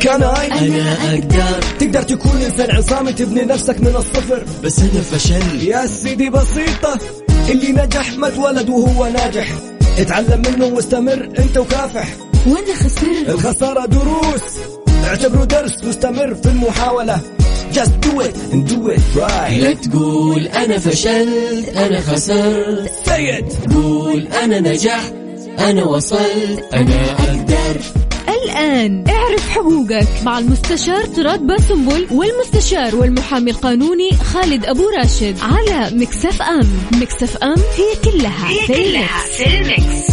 كان أنا أقدر. تقدر تكون إنسان عصامي تبني نفسك من الصفر. بس أنا فشل يا سيدي بسيطة اللي نجح ما اتولد وهو ناجح. اتعلم منه واستمر أنت وكافح. وأنا خسرت. الخسارة دروس. اعتبره درس واستمر في المحاولة. Just do it and do it right. لا تقول أنا فشلت أنا خسرت. Say it. قول أنا نجحت أنا وصلت. أنا أقدر. الآن. اعرف حقوقك. مع المستشار طراد باسنبل والمستشار والمحامي القانوني خالد أبو راشد على Mix FM. Mix FM هي كلها هي في كلها في ال Mix.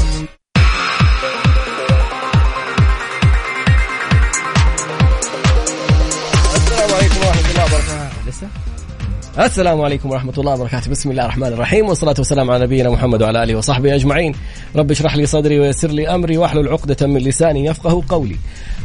السلام عليكم ورحمة الله وبركاته. بسم الله الرحمن الرحيم والصلاة والسلام على نبينا محمد وعلى آله وصحبه أجمعين. رب اشرح لي صدري ويسر لي أمري واحلل عقدة من لساني يفقه قولي.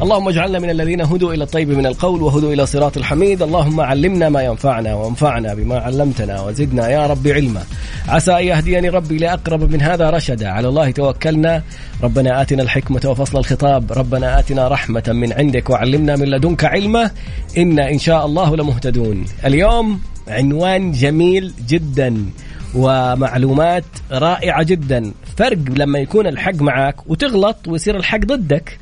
اللهم اجعلنا من الذين هدوا إلى الطيب من القول وهدوا إلى صراط الحميد. اللهم علمنا ما ينفعنا وانفعنا بما علمتنا وزدنا يا رب علما. عسى أن يهديني ربي لأقرب من هذا رشدا. على الله توكلنا. ربنا آتنا الحكمة وفصل الخطاب. ربنا آتنا رحمة من عندك وعلمنا من لدنك علما. إنا إن شاء الله لمهتدون. اليوم عنوان جميل جدا ومعلومات رائعة جدا. فرق لما يكون الحق معك وتغلط ويصير الحق ضدك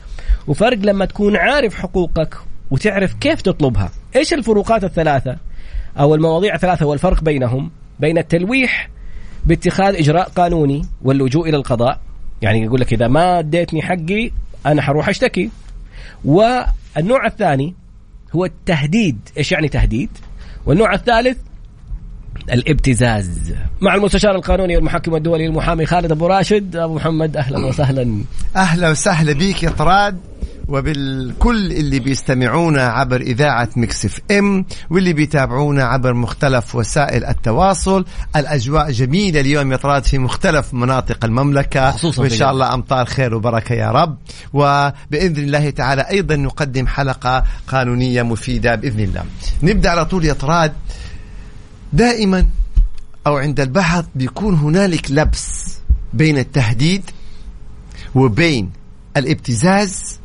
وفرق لما تكون عارف حقوقك وتعرف كيف تطلبها. إيش الفروقات الثلاثة؟ أو المواضيع الثلاثة والفرق بينهم بين التلويح باتخاذ إجراء قانوني واللجوء إلى القضاء. يعني يقول لك إذا ما اديتني حقي أنا حروح أشتكي. والنوع الثاني هو التهديد. إيش يعني تهديد؟ والنوع الثالث الابتزاز مع المستشار القانوني والمحكم الدولي المحامي خالد أبو راشد. أبو محمد أهلا وسهلا. أهلا وسهلا بيك يا طراد. وبالكل اللي بيستمعونا عبر إذاعة مكسف إم واللي بيتابعونا عبر مختلف وسائل التواصل. الأجواء جميلة اليوم يا طراد في مختلف مناطق المملكة. خصوصاً وإن شاء الله أمطار خير وبركة يا رب. وبإذن الله تعالى أيضا نقدم حلقة قانونية مفيدة بإذن الله. نبدأ على طول يا طراد. دائما أو عند البحث بيكون هنالك لبس بين التهديد وبين الابتزاز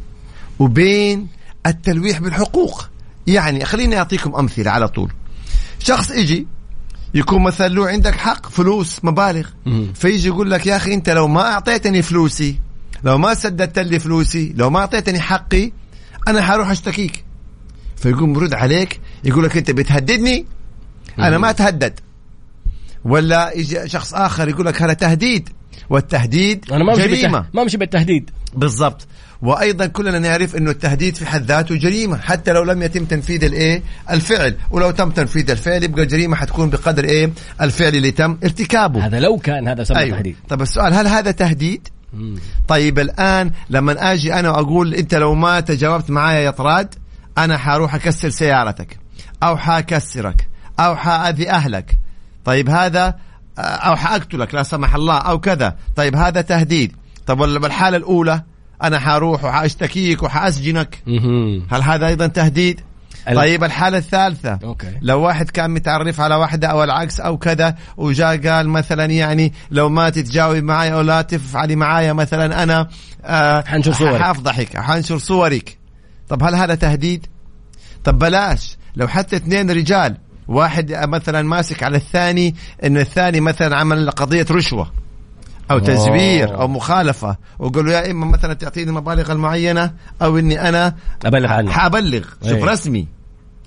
وبين التلويح بالحقوق. يعني خليني أعطيكم أمثلة على طول. شخص إجي يكون مثلا له عندك حق فلوس مبالغ. فيجي يقول لك يا أخي أنت لو ما أعطيتني فلوسي لو ما سددت لي فلوسي لو ما أعطيتني حقي أنا حروح أشتكيك. فيقوم برد عليك يقول لك أنت بتهددني؟ أنا ما أتهدد. ولا يجي شخص آخر يقول لك هذا تهديد؟ والتهديد أنا ما جريمة. ما أمشي بالتهديد. بالضبط. وأيضا كلنا نعرف إنه التهديد في حد ذاته جريمة حتى لو لم يتم تنفيذ الإيه؟ الفعل. ولو تم تنفيذ الفعل يبقى الجريمة حتكون بقدر إيه؟ الفعل اللي تم ارتكابه. هذا لو كان هذا سبب أيوة. تهديد. طب السؤال هل هذا تهديد؟ مم. طيب الآن لما آجي أنا وأقول أنت لو ما تجاوبت معايا يا طراد أنا حروح أكسر سيارتك أو حأكسرك أو حأذي أهلك. طيب هذا أو حأقتلك لا سمح الله أو كذا. طيب هذا تهديد. طب ولا بالحاله الأولى أنا حروح وحأشتكيك وحأسجنك. هل هذا أيضا تهديد؟ طيب الحالة الثالثة. أوكي. لو واحد كان متعرف على واحدة أو العكس أو كذا وجاء قال مثلا يعني لو ما تتجاوب معي أو لا تفعلي معايا مثلا أنا آه حنشر صورك. حافضحك حنشر صورك. طب هل هذا تهديد؟ طب بلاش. لو حتى اثنين رجال واحد مثلا ماسك على الثاني إن الثاني مثلا عمل قضية رشوة أو أوه. تزوير أو مخالفة وقالوا يا إما مثلا تعطيني المبالغ المعينة أو إني أنا أبلغ عنه حابلغ شوف إيه. رسمي.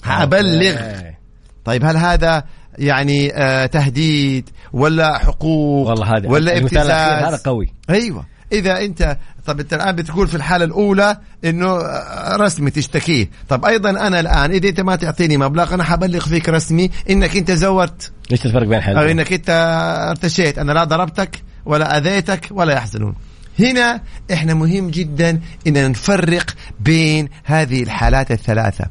حابلغ إيه. طيب هل هذا يعني آه تهديد ولا حقوق والله هذا ولا ابتزاز هذا قوي. أيوه. إذا انت طب أنت الآن بتقول في الحالة الأولى إنه آه، رسمي تشتكيه طب أيضا أنا الآن إذا أنت ما تعطيني مبلغ أنا حبلغ فيك رسمي إنك أنت زورت إيش الفرق بين أو الحالتين؟ إنك أنت ارتشيت. أنا لا ضربتك ولا أذيتك ولا يحزنون. هنا إحنا مهم جدا إن نفرق بين هذه الحالات الثلاثة.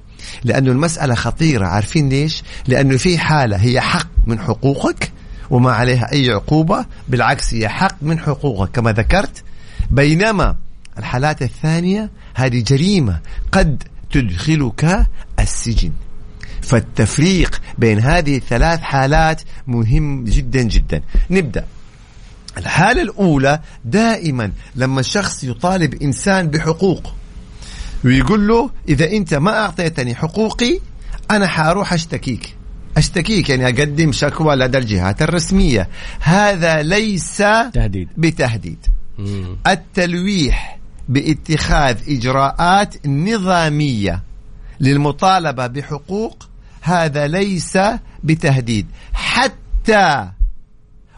لأنه المسألة خطيرة. عارفين ليش؟ لأنه في حالة هي حق من حقوقك وما عليها أي عقوبة بالعكس هي حق من حقوقك. كما ذكرت بينما الحالات الثانية هذه جريمة قد تدخلك السجن. فالتفريق بين هذه الثلاث حالات مهم جدا جدا. نبدأ. الحالة الأولى دائما لما الشخص يطالب إنسان بحقوق ويقول له إذا أنت ما أعطيتني حقوقي أنا حأروح أشتكيك. أشتكيك يعني أقدم شكوى لدى الجهات الرسمية. هذا ليس تهديد. بتهديد. التلويح باتخاذ إجراءات نظامية للمطالبة بحقوق هذا ليس بتهديد. حتى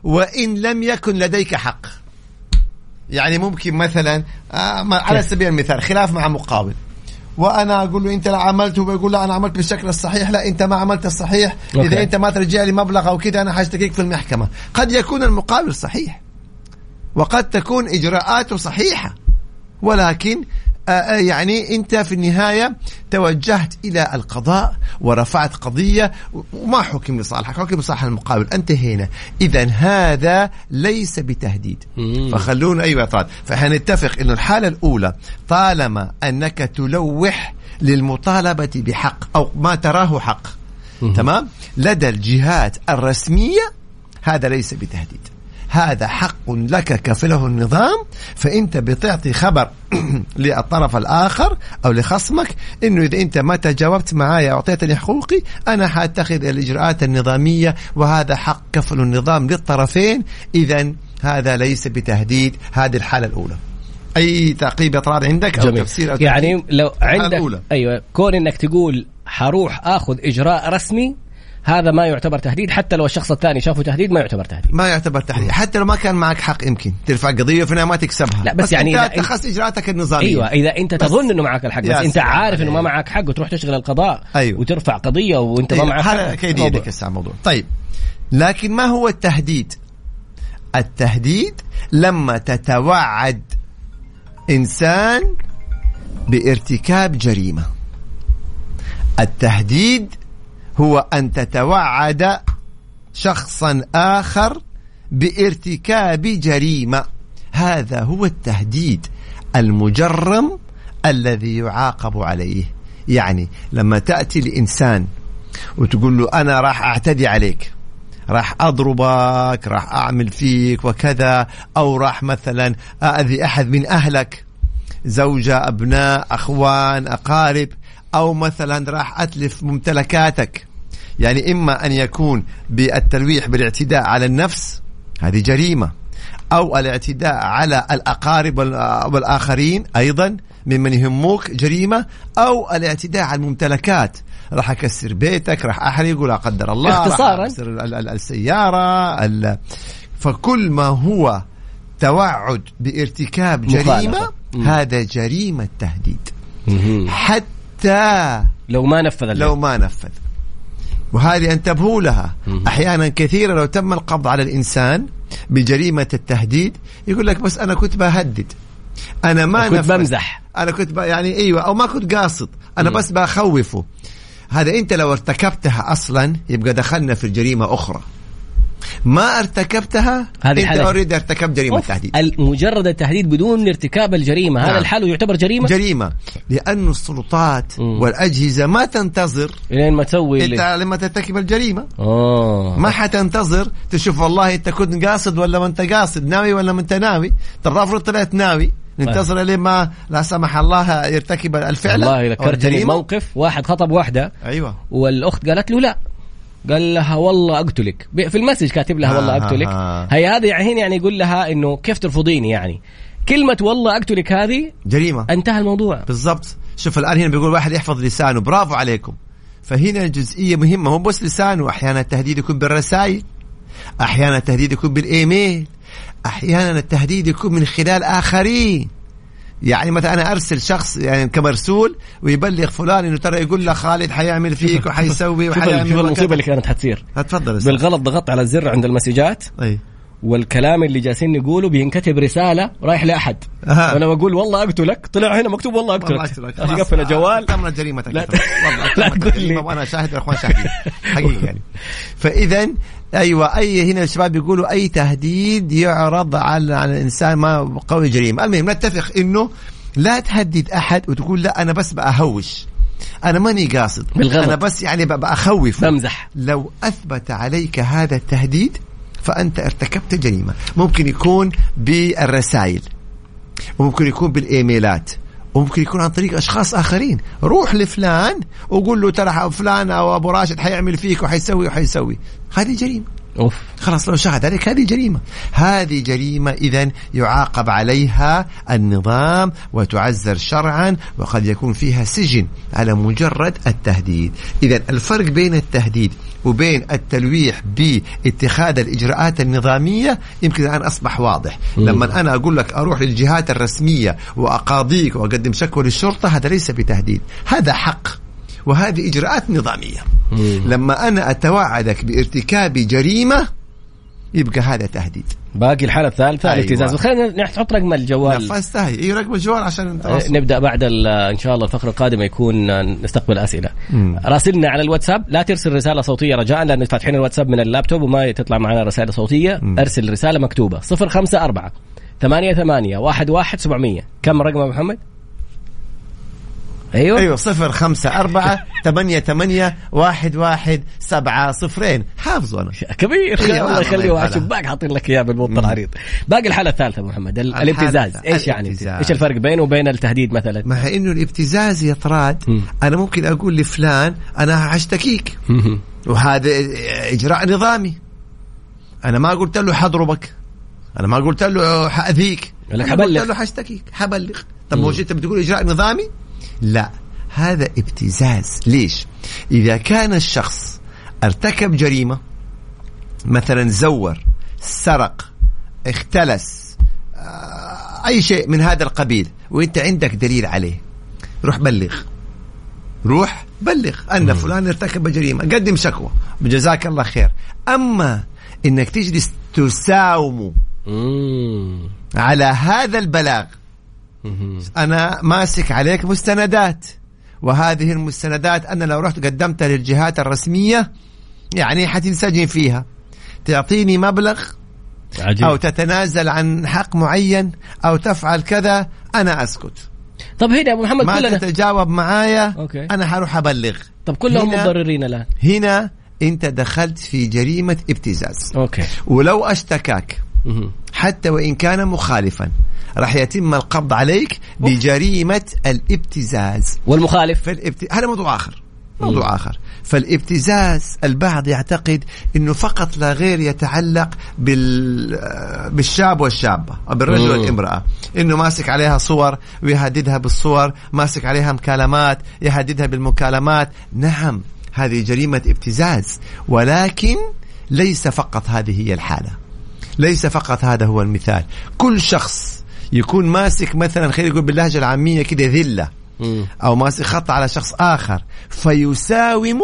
وإن لم يكن لديك حق. يعني ممكن مثلا آه، على سبيل المثال خلاف مع مقاول وأنا أقول له أنت لا عملت هو يقول لا أنا عملت بالشكل الصحيح. لا أنت ما عملت الصحيح. إذا أنت ما ترجع لي مبلغ أو كذا أنا حاشتكيك في المحكمة. قد يكون المقابل صحيح. وقد تكون اجراءاته صحيحة. ولكن آه، آه، يعني أنت في النهاية توجهت إلى القضاء ورفعت قضية. وما حكم لصالحك؟ حكم لصالح المقابل. انتهينا اذا هذا ليس بتهديد. فخلونا أيوه اعتراض فحنتفق إنه الحالة الأولى طالما أنك تلوح للمطالبة بحق أو ما تراه حق تمام؟ لدى الجهات الرسمية هذا ليس بتهديد. هذا حق لك كفله النظام فانت بتعطي خبر للطرف الآخر أو لخصمك إنه إذا أنت ما تجاوبت معايا واعطيتني حقوقي أنا حأتخذ الإجراءات النظامية وهذا حق كفل النظام للطرفين اذا هذا ليس بتهديد هذه الحالة الأولى أي تعقيب اطراد عندك أو جميل تفسير أو يعني؟ لو عندك الأولى. أيوه كون إنك تقول حروح آخذ إجراء رسمي هذا ما يعتبر تهديد حتى لو الشخص الثاني شافه تهديد ما يعتبر تهديد. ما يعتبر تحديد حتى لو ما كان معك حق يمكن ترفع قضية وفي ما تكسبها. لا، بس يعني أنت اتخذت إجراءاتك النظامية. أيوه إذا أنت بس- تظن إنه معك الحق بس أنت عارف إنه ما. معك حق وتروح تشغل القضاء أيوة. وترفع قضية وأنت ما أيوة، معك حق. كيدي موضوع. يدك هسه الموضوع طيب لكن ما هو التهديد؟ التهديد لما تتوعد إنسان بارتكاب جريمة. التهديد هو أن تتوعد شخصا آخر بارتكاب جريمة. هذا هو التهديد المجرم الذي يعاقب عليه. يعني لما تأتي لانسان وتقول له أنا راح أعتدي عليك راح أضربك راح أعمل فيك وكذا أو راح مثلا اذي أحد من أهلك زوجة أبناء أخوان أقارب أو مثلا راح أتلف ممتلكاتك. يعني إما أن يكون بالتلويح بالاعتداء على النفس هذه جريمة أو الاعتداء على الأقارب وال- والآخرين أيضا ممن يهموك جريمة أو الاعتداء على الممتلكات راح أكسر بيتك راح احرق لا قدر الله راح اختصاراً. أكسر ال- ال- السيارة ال- فكل ما هو توعد بارتكاب جريمة. هذا جريمة تهديد. حتى لو ما نفذ لو ما نفذ وهذه انتبهوا لها. أحيانا كثيرة لو تم القبض على الإنسان بجريمة التهديد يقول لك بس أنا كنت بهدد أنا ما كنت. بمزح. أنا كنت ب... يعني أيوه أو ما كنت قاصد أنا مم. بس بخوفه هذا أنت لو ارتكبتها أصلا يبقى دخلنا في جريمة أخرى ما ارتكبتها هذه أنت اوريدي ارتكبت جريمة. تهديد مجرد التهديد بدون ارتكاب الجريمة هذا نعم. الحال يعتبر جريمة جريمة لأنه السلطات مم. والأجهزة ما تنتظر لين ما تسوي إنت. لما ترتكب الجريمة آه ما حتنتظر تشوف والله أنت كنت قاصد ولا ما أنت قاصد ناوي ولا ما أنت ناوي طب افرض طلعت ناوي ننتظر لين ما لا سمح الله يرتكب الفعل والله ذكرتني. موقف واحد خطب واحدة أيوه والأخت قالت له لا قال لها والله أقتلك. في المسج كاتب لها والله آه، أقتلك. هي هذا هنا يعني يقول لها إنه كيف ترفضيني يعني. كلمة والله أقتلك هذه جريمة. انتهى الموضوع. بالضبط. شوف الآن هنا بيقول واحد يحفظ لسانه. برافو عليكم. فهنا الجزئيه مهمة. مو بس لسانه. أحيانا التهديد يكون بالرسائل. أحيانا التهديد يكون بالإيميل. أحيانا التهديد يكون من خلال آخرين. يعني مثلا أنا أرسل شخص يعني كمرسول ويبلغ فلان إنه ترى يقول له خالد حيعمل فيك وحيسوي وحيعمل شوف المصيبة. اللي كانت حتصير اتفضل. بالغلط ضغطت على الزر عند المسجات أي والكلام اللي جالسين نقوله بينكتب رسالة رايح لأحد. أها. وأنا بقول والله أقتلك. طلع هنا مكتوب والله والله أقتلك. عشان خلاص. يقفل الجوال تمت جريمتك لا- والله لا تقول لي. وأنا شاهد والاخوان شاهدين. حقيقي يعني. فاذا أيوه أي هنا الشباب بيقولوا أي تهديد يعرض على على الإنسان ما قوي جريمة. المهم نتفق إنه لا تهدد أحد وتقول لا أنا بس بأهوش. أنا ماني قاصد. بالغلط. أنا بس يعني ب- باخوف بمزح. لو أثبت عليك هذا التهديد فأنت ارتكبت جريمة. ممكن يكون بالرسائل وممكن يكون بالإيميلات وممكن يكون عن طريق أشخاص آخرين. روح لفلان وقول له ترى فلان أو أبو راشد حيعمل فيك وحيسوي وحيسوي. هذه جريمة. أوف. خلاص لو شاهد عليك هذه جريمة. هذه جريمة إذا يعاقب عليها النظام وتعزر شرعا وقد يكون فيها سجن على مجرد التهديد. إذا الفرق بين التهديد وبين التلويح باتخاذ الإجراءات النظامية يمكن الآن أصبح واضح. لما أنا أقول لك أروح للجهات الرسمية وأقاضيك وأقدم شكوى للشرطة هذا ليس بتهديد. هذا حق. وهذه إجراءات نظامية. لما أنا أتوعدك بارتكاب جريمة يبقى هذا تهديد. باقي الحالة الثالثة أيوة. الابتزاز خلينا نحط رقم الجوال. نفذتها هي إيه رقم الجوال عشان نتواصل. نبدأ بعد إن شاء الله الفقرة القادمة يكون آه، نستقبل أسئلة. راسلنا على الواتساب. لا ترسل رسالة صوتية رجاء لأن فاتحين الواتساب من اللابتوب وما تطلع معنا رسائل صوتية. أرسل رسالة مكتوبة. 054 ثمانية ثمانية واحد واحد سبعمية. كم رقم محمد؟ أيوه. أيوه صفر خمسة أربعة ثمانية ثمانية واحد واحد سبعة صفرين. حافظوا أنا كبير. أيوة، الله الله يخليه. واحد شباك حاطين لك إياه بالبط العريض. باقي الحاله الثالثة محمد. ال- الحالة الابتزاز. الثالثة. إيش يعني؟ الابتزاز. إيش الفرق بينه وبين التهديد مثلا؟ مع إنه الابتزاز يا طراد. أنا ممكن أقول لفلان أنا حشتكيك وهذا إجراء نظامي. أنا ما قلت له حضربك. أنا ما قلت له لك أنا حبلغ. قلت له حشتكيك حبلغ. طب هو أنت بتقول إجراء نظامي؟ لا هذا ابتزاز. ليش؟ إذا كان الشخص ارتكب جريمة مثلا زور سرق اختلس آه، أي شيء من هذا القبيل وأنت عندك دليل عليه روح بلغ. روح بلغ أن فلان ارتكب جريمة. قدم شكوى. جزاك الله خير. أما إنك تجلس تساومه. على هذا البلاغ أنا ماسك عليك مستندات. وهذه المستندات أنا لو رحت قدمتها للجهات الرسمية يعني حتنسجن فيها. تعطيني مبلغ عجيب. أو تتنازل عن حق معين أو تفعل كذا أنا أسكت. طب هنا يا أبو محمد ما كلنا تتجاوب معايا أوكي. أنا حروح أبلغ. طب كلهم متضررين الآن. هنا أنت دخلت في جريمة ابتزاز. أوكي. ولو أشتكاك. حتى وإن كان مخالفا. راح يتم القبض عليك بجريمة الابتزاز. والمخالف؟ فالابت... هذا موضوع آخر. موضوع آخر. فالابتزاز البعض يعتقد إنه فقط لا غير يتعلق بال بالشاب والشابة أو بالرجل مم. والامرأة. إنه ماسك عليها صور ويهددها بالصور ماسك عليها مكالمات يهددها بالمكالمات. نعم هذه جريمة ابتزاز ولكن ليس فقط هذه هي الحالة. ليس فقط هذا هو المثال. كل شخص يكون ماسك مثلا خلينا نقول باللهجة العامية كده ذلة. أو ماسك خط على شخص آخر فيساوم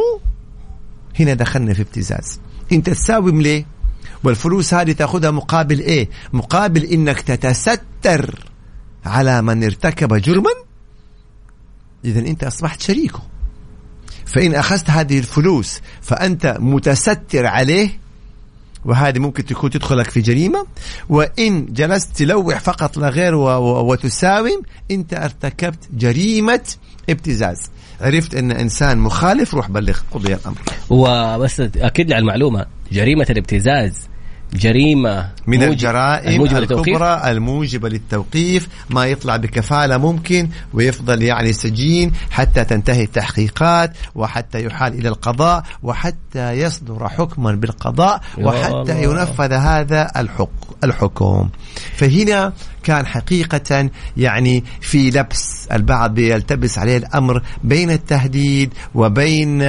هنا دخلنا في ابتزاز. انت تساوم ليه؟ والفلوس هذه تأخذها مقابل إيه؟ مقابل إنك تتستر على من ارتكب جرما. اذا أنت أصبحت شريكه. فإن أخذت هذه الفلوس فأنت متستر عليه وهذه ممكن تكون تدخلك في جريمة. وإن جلست تلوح فقط لا غير وتساوم أنت ارتكبت جريمة ابتزاز. عرفت أن إنسان مخالف روح بلغ قضي الأمر. وبس أكد لي على المعلومة جريمة الابتزاز جريمة من الجرائم للتوقيف الكبرى الموجبة للتوقيف ما يطلع بكفالة ممكن ويفضل يعني سجين حتى تنتهي التحقيقات وحتى يحال إلى القضاء وحتى يصدر حكما بالقضاء وحتى. ينفذ هذا الحق الحكم فهنا كان حقيقة يعني في لبس. البعض يلتبس عليه الأمر بين التهديد وبين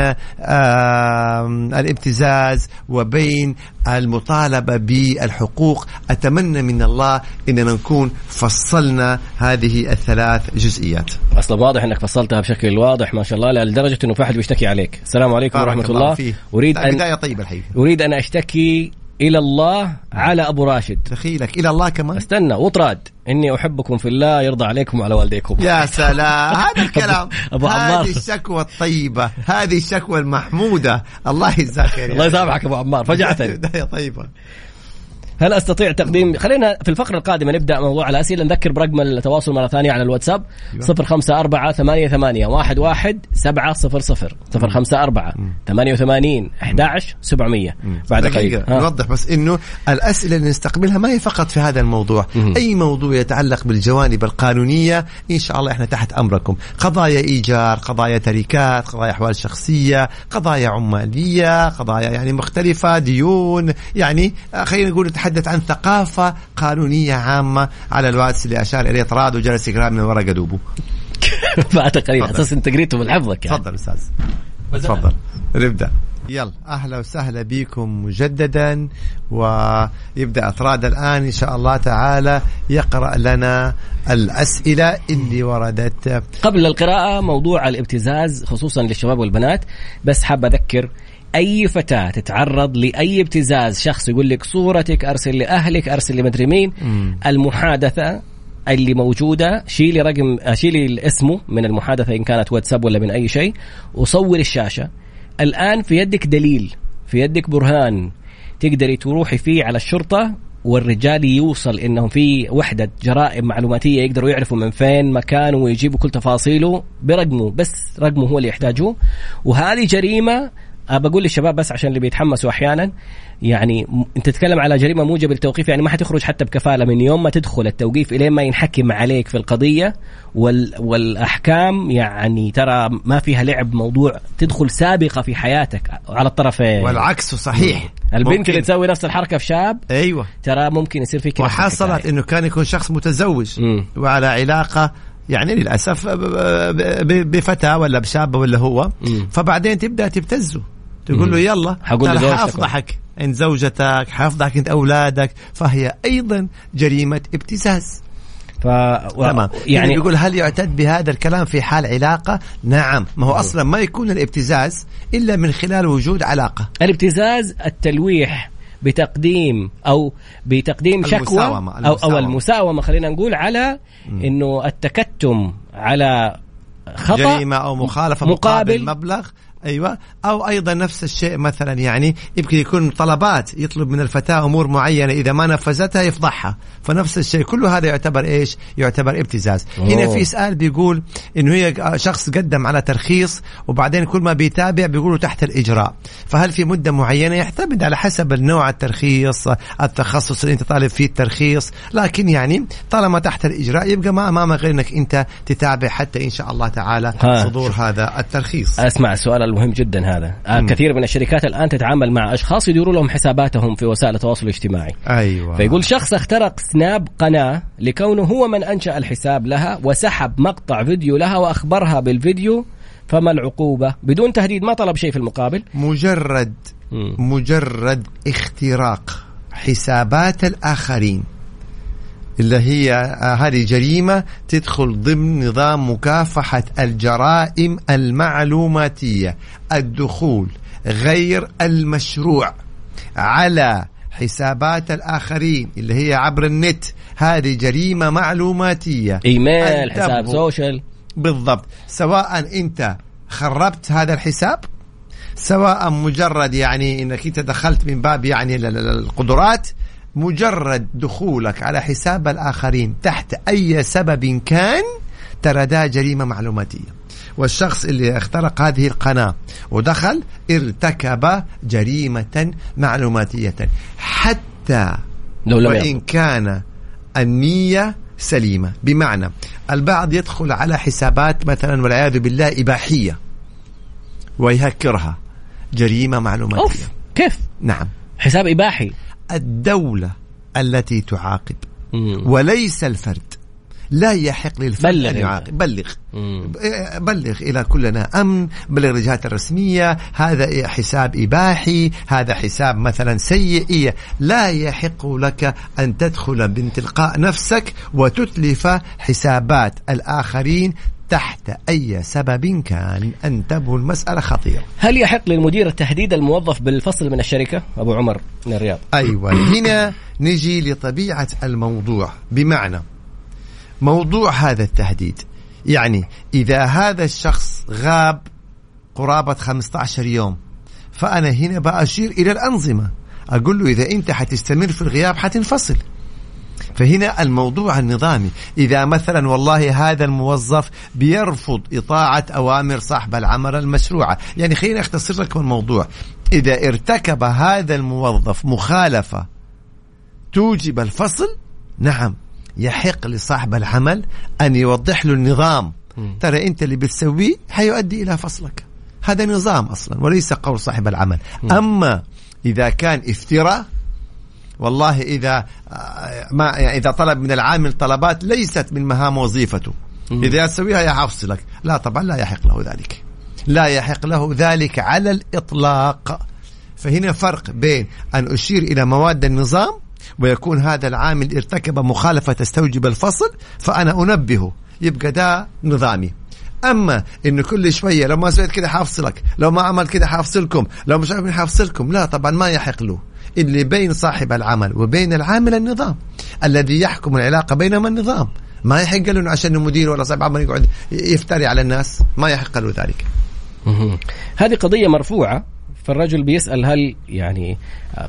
الابتزاز وبين المطالبة بالحقوق. أتمنى من الله أننا نكون فصلنا هذه الثلاث جزئيات. أصلا واضح إنك فصلتها بشكل واضح ما شاء الله لدرجة إنه في أحد بيشتكي عليك. السلام عليكم ورحمة الله فيه. أريد لا، أن بداية طيبة الحقيقة. أريد أن أشتكي إلى الله على أبو راشد. دخيلك. إلى الله كمان؟ أستنى وطراد. إني أحبكم في الله يرضى عليكم وعلى والديكم. يا سلام. هذا الكلام. أبو عمار. هذه الشكوى الطيبة. هذه الشكوى المحمودة. الله يجزاك خير الله يسامحك أبو عمار فجعتني. طيبة. هل أستطيع تقديم؟ خلينا في الفقرة القادمة نبدأ موضوع الاسئله نذكر برقم التواصل مرة ثانية على الواتساب. 054 88 11 700 054 88 11 700 بعد ها. نوضح بس إنه الأسئلة اللي نستقبلها ما هي فقط في هذا الموضوع، مم. أي موضوع يتعلق بالجوانب القانونية إن شاء الله إحنا تحت أمركم، قضايا إيجار، قضايا تركات، قضايا أحوال شخصية، قضايا عمالية، قضايا يعني مختلفة، ديون، يعني خلينا نقول نتحدث عن ثقافة قانونية عامة على الواتس اللي أشار إليه طراد وجلس يقرأ من ورقة دوبه. بعد قليل تفضل. أساس انت قريته من حفظك يعني. تفضل أستاذ. تفضل. نبدأ. يلا. أهلا وسهلا بكم مجددا ويبدأ اطراد الآن إن شاء الله تعالى يقرأ لنا الأسئلة اللي وردت. قبل القراءة موضوع الابتزاز خصوصا للشباب والبنات بس حاب أذكر أي فتاة تتعرض لأي ابتزاز شخص يقول لك صورتك أرسل لأهلك أرسل لمدري مين. المحادثة اللي موجودة شيلي رقم شيلي اسمه من المحادثة إن كانت واتساب ولا من أي شيء وصور الشاشة. الآن في يدك دليل في يدك برهان. تقدري تروحي فيه على الشرطة والرجال يوصل إنهم في وحدة جرائم معلوماتية يقدروا يعرفوا من فين مكانه ويجيبوا كل تفاصيله برقمه بس رقمه هو اللي يحتاجوه وهذه جريمة أبى أقول للشباب بس عشان اللي بيتحمسوا أحيانا يعني م- أنت تتكلم على جريمة موجبة للتوقيف يعني ما حتخرج حتى بكفالة من يوم ما تدخل التوقيف إلين ما ينحكم عليك في القضية وال والأحكام يعني ترى ما فيها لعب موضوع تدخل سابقة في حياتك على الطرفين والعكس صحيح البنت ممكن. اللي تسوي نفس الحركة في شاب أيوه ترى ممكن يصير فيك وحصلت. إنه كان يكون شخص متزوج مم. وعلى علاقة يعني للأسف بفتاة ولا بشابه ولا هو مم. فبعدين تبدأ تبتزه تقول له يلا حقول ترى. حافضحك. عند زوجتك حافضحك عند أولادك. فهي أيضا جريمة ابتزاز. ف... و... تمام. يعني يقول هل يعتد بهذا الكلام في حال علاقة؟ نعم. ما هو أصلا ما يكون الابتزاز إلا من خلال وجود علاقة. الابتزاز التلويح بتقديم أو بتقديم شكوى المساومة، أو أو المساومة. المساومة. خلينا نقول على إنه التكتم على خطأ جريمة أو مخالفة مقابل- مقابل, مبلغ أيوه. أو أيضا نفس الشيء مثلا يعني يمكن يكون طلبات يطلب من الفتاة أمور معينة إذا ما نفذتها يفضحها. فنفس الشيء كل هذا يعتبر إيش؟ يعتبر ابتزاز. أوه. هنا في سؤال بيقول إنه هي شخص قدم على ترخيص وبعدين كل ما بيتابع بيقولوا تحت الإجراء. فهل في مدة معينة؟ يعتمد على حسب النوع الترخيص التخصص اللي أنت طالب فيه الترخيص. لكن يعني طالما تحت الإجراء يبقى ما أمامك غير إنك أنت تتابع حتى إن شاء الله تعالى ها. صدور هذا الترخيص. أسمع السؤال المهم جدا هذا. آه كثير من الشركات الآن تتعامل مع أشخاص يديروا لهم حساباتهم في وسائل التواصل الاجتماعي. أيوه. فيقول شخص اخترق سناب قناة لكونه هو من أنشأ الحساب لها وسحب مقطع فيديو لها وأخبرها بالفيديو فما العقوبة؟ بدون تهديد ما طلب شيء في المقابل. مجرد مم. مجرد اختراق حسابات الآخرين. اللي هي آه، هذه جريمة تدخل ضمن نظام مكافحة الجرائم المعلوماتية الدخول غير المشروع على حسابات الآخرين اللي هي عبر النت. هذه جريمة معلوماتية. إيميل أن حساب سوشيال. بالضبط. سواء أنت خربت هذا الحساب سواء مجرد يعني إنك أنت دخلت من باب يعني ال- ال- القدرات مجرد دخولك على حساب الآخرين تحت أي سبب كان ترى ده جريمة معلوماتية. والشخص اللي اخترق هذه القناة ودخل ارتكب جريمة معلوماتية. حتى لو لم وإن. كان النية سليمة. بمعنى البعض يدخل على حسابات مثلا والعياذ بالله إباحية ويهكرها. جريمة معلوماتية. أوف كيف؟ نعم. حساب إباحي. الدولة التي تعاقب مم. وليس الفرد لا يحق للفرد بلغ أن. يعاقب بلغ مم. بلغ إلى كلنا أمن بلغ الجهات الرسمية هذا حساب إباحي هذا حساب مثلا سيء إيه. لا يحق لك أن تدخل من تلقاء نفسك وتتلف حسابات الآخرين تحت أي سبب كان أنتبهوا المسألة خطيرة. هل يحق للمدير تهديد الموظف بالفصل من الشركة؟ أبو عمر من الرياض. أيوه. هنا نجي لطبيعة الموضوع. بمعنى موضوع هذا التهديد. يعني إذا هذا الشخص غاب قرابة 15 يوم فأنا هنا بأشير إلى الأنظمة. أقول له إذا أنت حتستمر في الغياب حتنفصل. فهنا الموضوع النظامي. إذا مثلا والله هذا الموظف بيرفض إطاعة أوامر صاحب العمل المشروعة. يعني خليني أختصر لكم الموضوع. إذا ارتكب هذا الموظف مخالفة توجب الفصل نعم يحق لصاحب العمل أن يوضح له النظام. ترى أنت اللي بتسويه حيؤدي إلى فصلك. هذا نظام أصلا وليس قول صاحب العمل. أما إذا كان افتراء والله إذا ما يعني إذا طلب من العامل طلبات ليست من مهام وظيفته. إذا يسويها يحفصلك لا طبعا لا يحق له ذلك. لا يحق له ذلك على الإطلاق. فهنا فرق بين أن أشير إلى مواد النظام ويكون هذا العامل ارتكب مخالفة تستوجب الفصل فأنا انبهه يبقى ده نظامي. أما انه كل شوية لو ما سويت كده حافصلك لو ما عمل كده حافصلكم لو مش عارف حافصلكم لا طبعا ما يحق له. اللي بين صاحب العمل وبين العامل النظام. الذي يحكم العلاقة بينهما النظام. ما يحق له عشان مدير ولا صاحب عمل يقعد يفتري على الناس. ما يحق له ذلك هذه قضية مرفوعة. فالرجل بيسأل هل يعني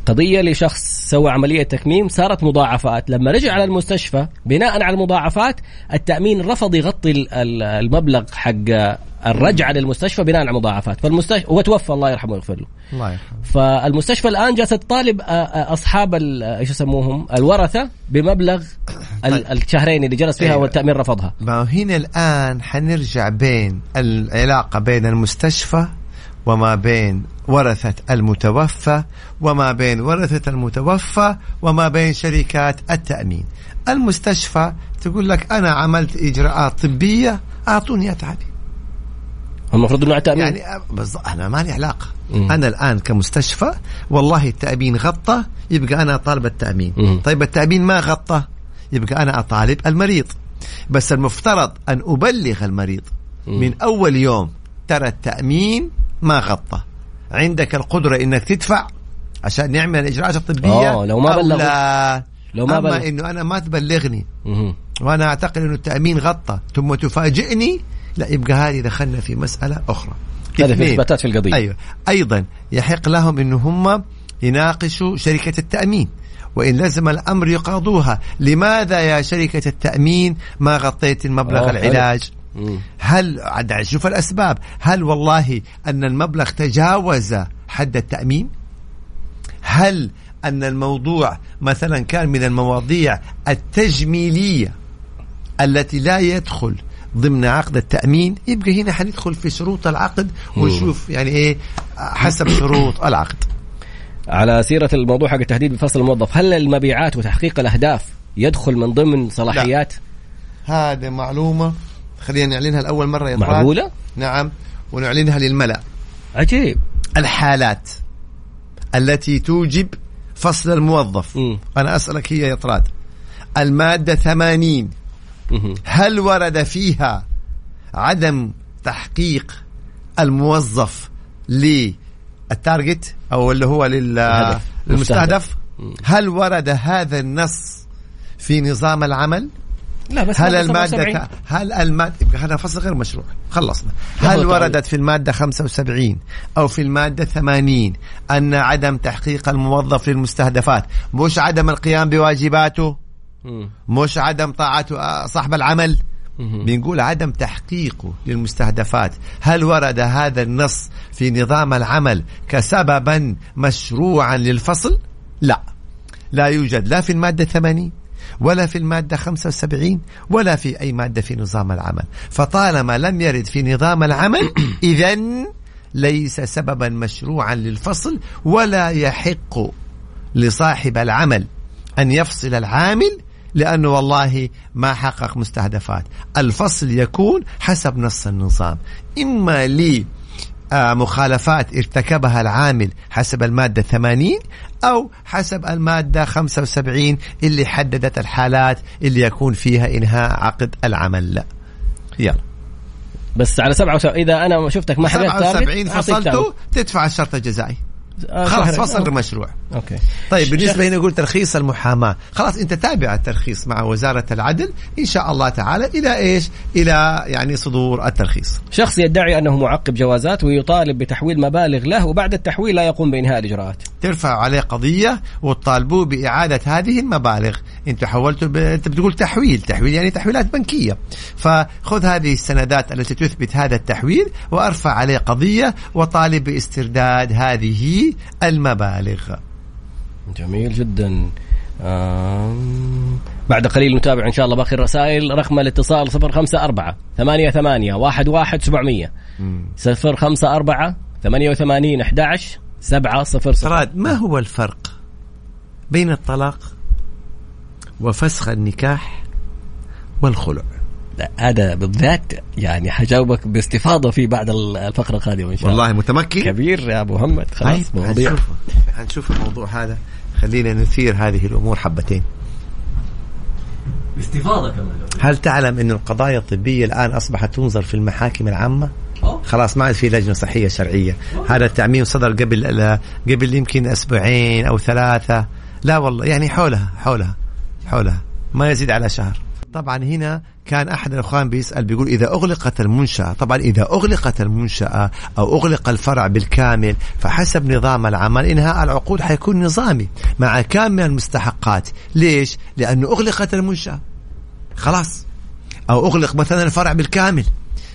قضية لشخص سوى عملية تكميم صارت مضاعفات. لما رجع على المستشفى بناء على المضاعفات التأمين رفض يغطي المبلغ حق الرجعة للمستشفى بناء على المضاعفات فالمستشفى هو توفى الله يرحمه ويغفر له. الله يرحمه. فالمستشفى الآن جالسة تطالب أصحاب إيش يسموهم؟ الورثة بمبلغ طيب. الشهرين اللي جلس فيها أيوة. والتأمين رفضها. ما هنا الآن حنرجع بين العلاقة بين المستشفى وما بين ورثة المتوفى وما بين ورثة المتوفى وما بين شركات التأمين. المستشفى تقول لك أنا عملت إجراءات طبية أعطوني أتعبي المفروض إنه تامين يعني بالضبط أنا ما لي علاقة. مم. أنا الآن كمستشفى والله التأمين غطى يبقى أنا اطالب التأمين. مم. طيب التأمين ما غطى؟ يبقى أنا أطالب المريض. بس المفترض أن أبلغ المريض. مم. من أول يوم ترى التأمين ما غطى. عندك القدرة إنك تدفع عشان نعمل الإجراءات الطبية أوه لو ما بلغ لو ما بلغ. إنه أنا ما تبلغني. مم. وأنا أعتقد إنه التأمين غطى. ثم تفاجئني؟ لا يبقى هذه دخلنا في مسألة أخرى. هذا في إثباتات في القضية. أيوة. أيضا يحق لهم أن هم يناقشوا شركة التأمين. وإن لزم الأمر يقاضوها. لماذا يا شركة التأمين ما غطيت المبلغ العلاج؟ هل عاد شوف الأسباب. هل والله أن المبلغ تجاوز حد التأمين؟ هل أن الموضوع مثلا كان من المواضيع التجميلية التي لا يدخل ضمن عقد التأمين؟ يبقى هنا حندخل في شروط العقد ونشوف يعني إيه حسب شروط العقد. على سيرة الموضوع حق التهديد بفصل الموظف هل المبيعات وتحقيق الأهداف يدخل من ضمن صلاحيات؟ هذه معلومة خلينا نعلنها لأول مرة يا معقولة؟ نعم. ونعلنها للملأ. عجيب. الحالات التي توجب فصل الموظف. م. أنا أسألك هي يا طراد. المادة ثمانين. هل ورد فيها عدم تحقيق الموظف للتارجت أو اللي هو للمستهدف؟ هل ورد هذا النص في نظام العمل؟ لا بس هل المادة هل المادة هذا فصل غير مشروع. خلصنا. هل وردت في المادة 75 أو في المادة 80 أن عدم تحقيق الموظف للمستهدفات؟ مش عدم القيام بواجباته؟ مش عدم طاعة صاحب العمل؟ بنقول عدم تحقيقه للمستهدفات. هل ورد هذا النص في نظام العمل كسببا مشروعا للفصل؟ لا. لا يوجد. لا في المادة 80 ولا في المادة 75 ولا في أي مادة في نظام العمل. فطالما لم يرد في نظام العمل إذا ليس سببا مشروعا للفصل ولا يحق لصاحب العمل أن يفصل العامل لأنه والله ما حقق مستهدفات. الفصل يكون حسب نص النظام. إما لي مخالفات ارتكبها العامل حسب المادة 80 أو حسب المادة 75 اللي حددت الحالات اللي يكون فيها إنهاء عقد العمل. لا يلا. بس على 77 إذا أنا شفتك ما حققت 77 فصلته تدفع الشرط الجزائي. آه، خلاص شهر. فصل المشروع أوكي. طيب بالنسبة هنا يقول ترخيص المحاماة. خلاص أنت تابع الترخيص مع وزارة العدل. إن شاء الله تعالى إلى إيش؟ إلى يعني صدور الترخيص. شخص يدعي أنه معقب جوازات ويطالب بتحويل مبالغ له وبعد التحويل لا يقوم بإنهاء الإجراءات. ترفع عليه قضية وتطالبوه بإعادة هذه المبالغ. انت حولته ب... انت بتقول تحويل تحويل يعني تحويلات بنكية. فخذ هذه السندات التي تثبت هذا التحويل وأرفع عليه قضية وطالب باسترداد هذه المبالغ. جميل جدا. آم، بعد قليل نتابع إن شاء الله باقي الرسائل. رقم الاتصال 054 88 11 700 054 88 11 700 فراد ما هو الفرق بين الطلاق وفسخ النكاح والخلع. لا هذا بالذات يعني حجاوبك باستفاضة في بعد الفقرة القادمة إن شاء الله. والله متمكن. كبير يا أبو محمد. طيب خلاص مواضيع. حنشوف حنشوف الموضوع هذا. خلينا نثير هذه الأمور حبتين. باستفاضة كمان. هل تعلم أن القضايا الطبية الآن أصبحت تنظر في المحاكم العامة؟ خلاص ما عاد في لجنة صحية شرعية. هذا التعميم صدر قبل قبل يمكن أسبوعين أو ثلاثة. لا والله يعني حولها حولها. حولها ما يزيد على شهر. طبعا هنا كان أحد الإخوان بيسأل بيقول إذا أغلقت المنشأة طبعا إذا أغلقت المنشأة أو أغلق الفرع بالكامل فحسب نظام العمل انهاء العقود حيكون نظامي مع كامل المستحقات. ليش؟ لأنه أغلقت المنشأة. خلاص. أو أغلق مثلا الفرع بالكامل.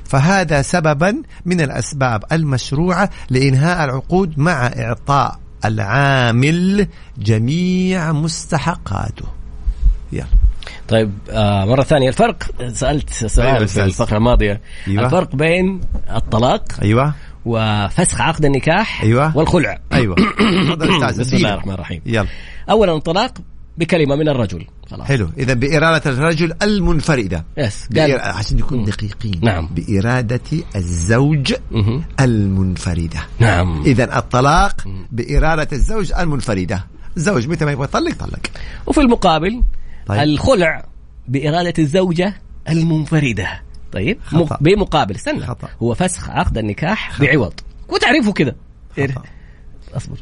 فهذا سببا من الأسباب المشروعة لإنهاء العقود مع إعطاء العامل جميع مستحقاته. يلا. طيب آه مرة ثانية الفرق سألت سؤال أيوة، في. الفقرة الماضية. أيوة. الفرق بين الطلاق أيوه. وفسخ عقد النكاح أيوة. والخلع. أيوه. أستاذ بسم الله. الرحمن الرحيم. يلا. أولا الطلاق بكلمة من الرجل. خلاص. حلو. إذا بإرادة الرجل المنفردة. يس. قال. عشان نكون دقيقين. نعم. بإرادة الزوج مهم. المنفردة. نعم. اذا الطلاق بإرادة الزوج المنفردة. الزوج متى ما يبغى يطلق طلق. وفي المقابل طيب. الخلع بإرادة الزوجة المنفردة. طيب. خطأ. بمقابل استنى. خطأ. هو فسخ عقد النكاح بعوض. وتعرفه كده. خطأ. أصبر.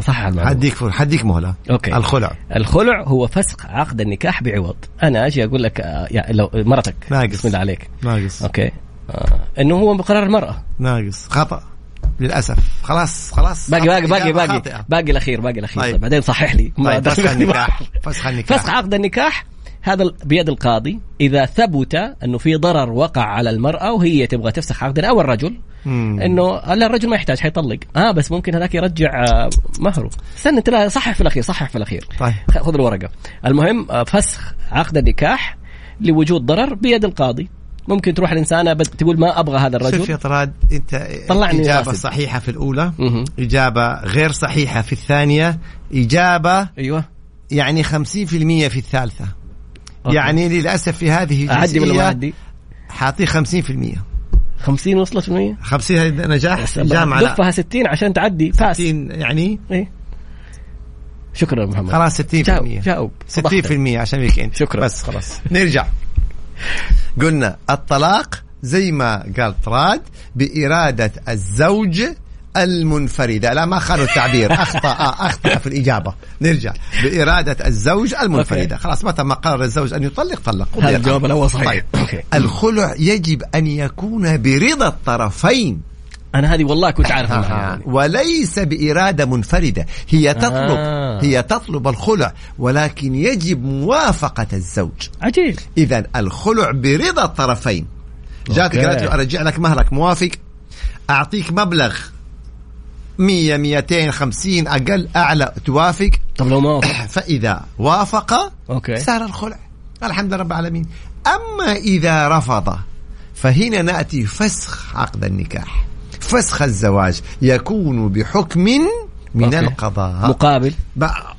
صح المعلومة. حديك فر... حديك مهلة. okay. الخلع. الخلع هو فسخ عقد النكاح بعوض. أنا أجي أقول لك يعني لو مرتك. ناقص. بسم الله عليك. ناقص. okay. آه. إنه هو بقرار المرأة. ناقص. خطأ. للأسف. خلاص خلاص. باقي. باقي باقي باقي. باقي الأخير باقي الأخير. طيب. بعدين صحح لي. طيب فسخ النكاح. فسخ النكاح. فسخ عقد النكاح. هذا بيد القاضي. إذا ثبت أنه في ضرر وقع على المرأة وهي تبغى تفسخ عقدها أو الرجل مم. إنه لا الرجل ما يحتاج حيطلق. آه بس ممكن هذاك يرجع آه، مهره. استنى انت لا صحح في الأخير صحح في الأخير. طيب. خذ الورقة. المهم آه، فسخ عقد النكاح لوجود ضرر بيد القاضي. ممكن تروح الإنسانة بد- تقول ما أبغى هذا شوف يا الرجل طراد أنت طلعني إجابة راسب. صحيحة في الأولى مهم. إجابة غير صحيحة في الثانية إجابة أيوه. يعني 50% في الثالثة. okay. يعني للأسف في هذه أعدي ولا ما أعدي؟ حاطيه 50% 50 وصلت 100 50 هذه نجاح؟ جامعة لا. ضفها 60 عشان تعدي. فاس 60 يعني؟ إيه. شكرا محمد. خلاص 60% جاوب جاوب. 60% عشان weekend شكرا. بس خلاص. نرجع. قلنا الطلاق زي ما قال طراد بإرادة الزوج المنفردة لا ما خانوا التعبير. أخطأ أخطأ في الإجابة. نرجع. بإرادة الزوج المنفردة خلاص متى ما قرر الزوج أن يطلق طلق. هذا الجواب الأول صحيح. طيب. الخلع يجب أن يكون برضا الطرفين. أنا هذه والله كنت عارف آه. وليس بإرادة منفردة. هي تطلب. آه. هي تطلب الخلع ولكن يجب موافقة الزوج. عجيب. إذا الخلع برضا الطرفين. جاتك okay. قالت له أرجع لك مهرك موافق؟ أعطيك مبلغ. 100 250 أقل أعلى. توافق؟ طب لو ما وافق. فإذا وافق okay. صار الخلع. الحمد لله رب العالمين. أما إذا رفض فهنا نأتي فسخ عقد النكاح. فسخ الزواج يكون بحكم من أوكي. القضاء. مقابل.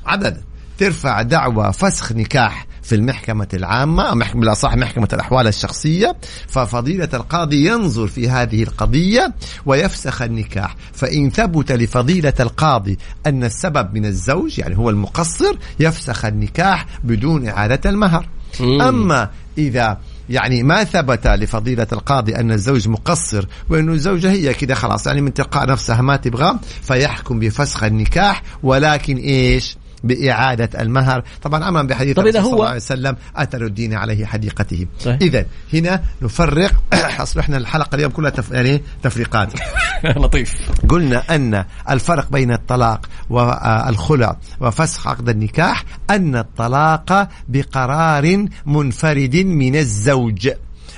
عدد ترفع دعوى فسخ نكاح في المحكمة العامة أو بالأصح محكمة الأحوال الشخصية. ففضيلة القاضي ينظر في هذه القضية ويفسخ النكاح. فإن ثبت لفضيلة القاضي أن السبب من الزوج يعني هو المقصر يفسخ النكاح بدون إعادة المهر. مم. أما إذا يعني ما ثبت لفضيلة القاضي أن الزوج مقصر وأن الزوجة هي كده خلاص يعني من تلقاء نفسها ما تبغى فيحكم بفسخ النكاح ولكن إيش؟ بإعادة المهر. طبعا أمام بحديث طب إذا الرسول صلى هو- الله عليه وسلم أتى الدين عليه حديقته. إذا هنا نفرق. أصبحنا الحلقة اليوم كلها تف... يعني تفريقات. لطيف. قلنا أن الفرق بين الطلاق والخلع وفسخ عقد النكاح أن الطلاق بقرار منفرد من الزوج.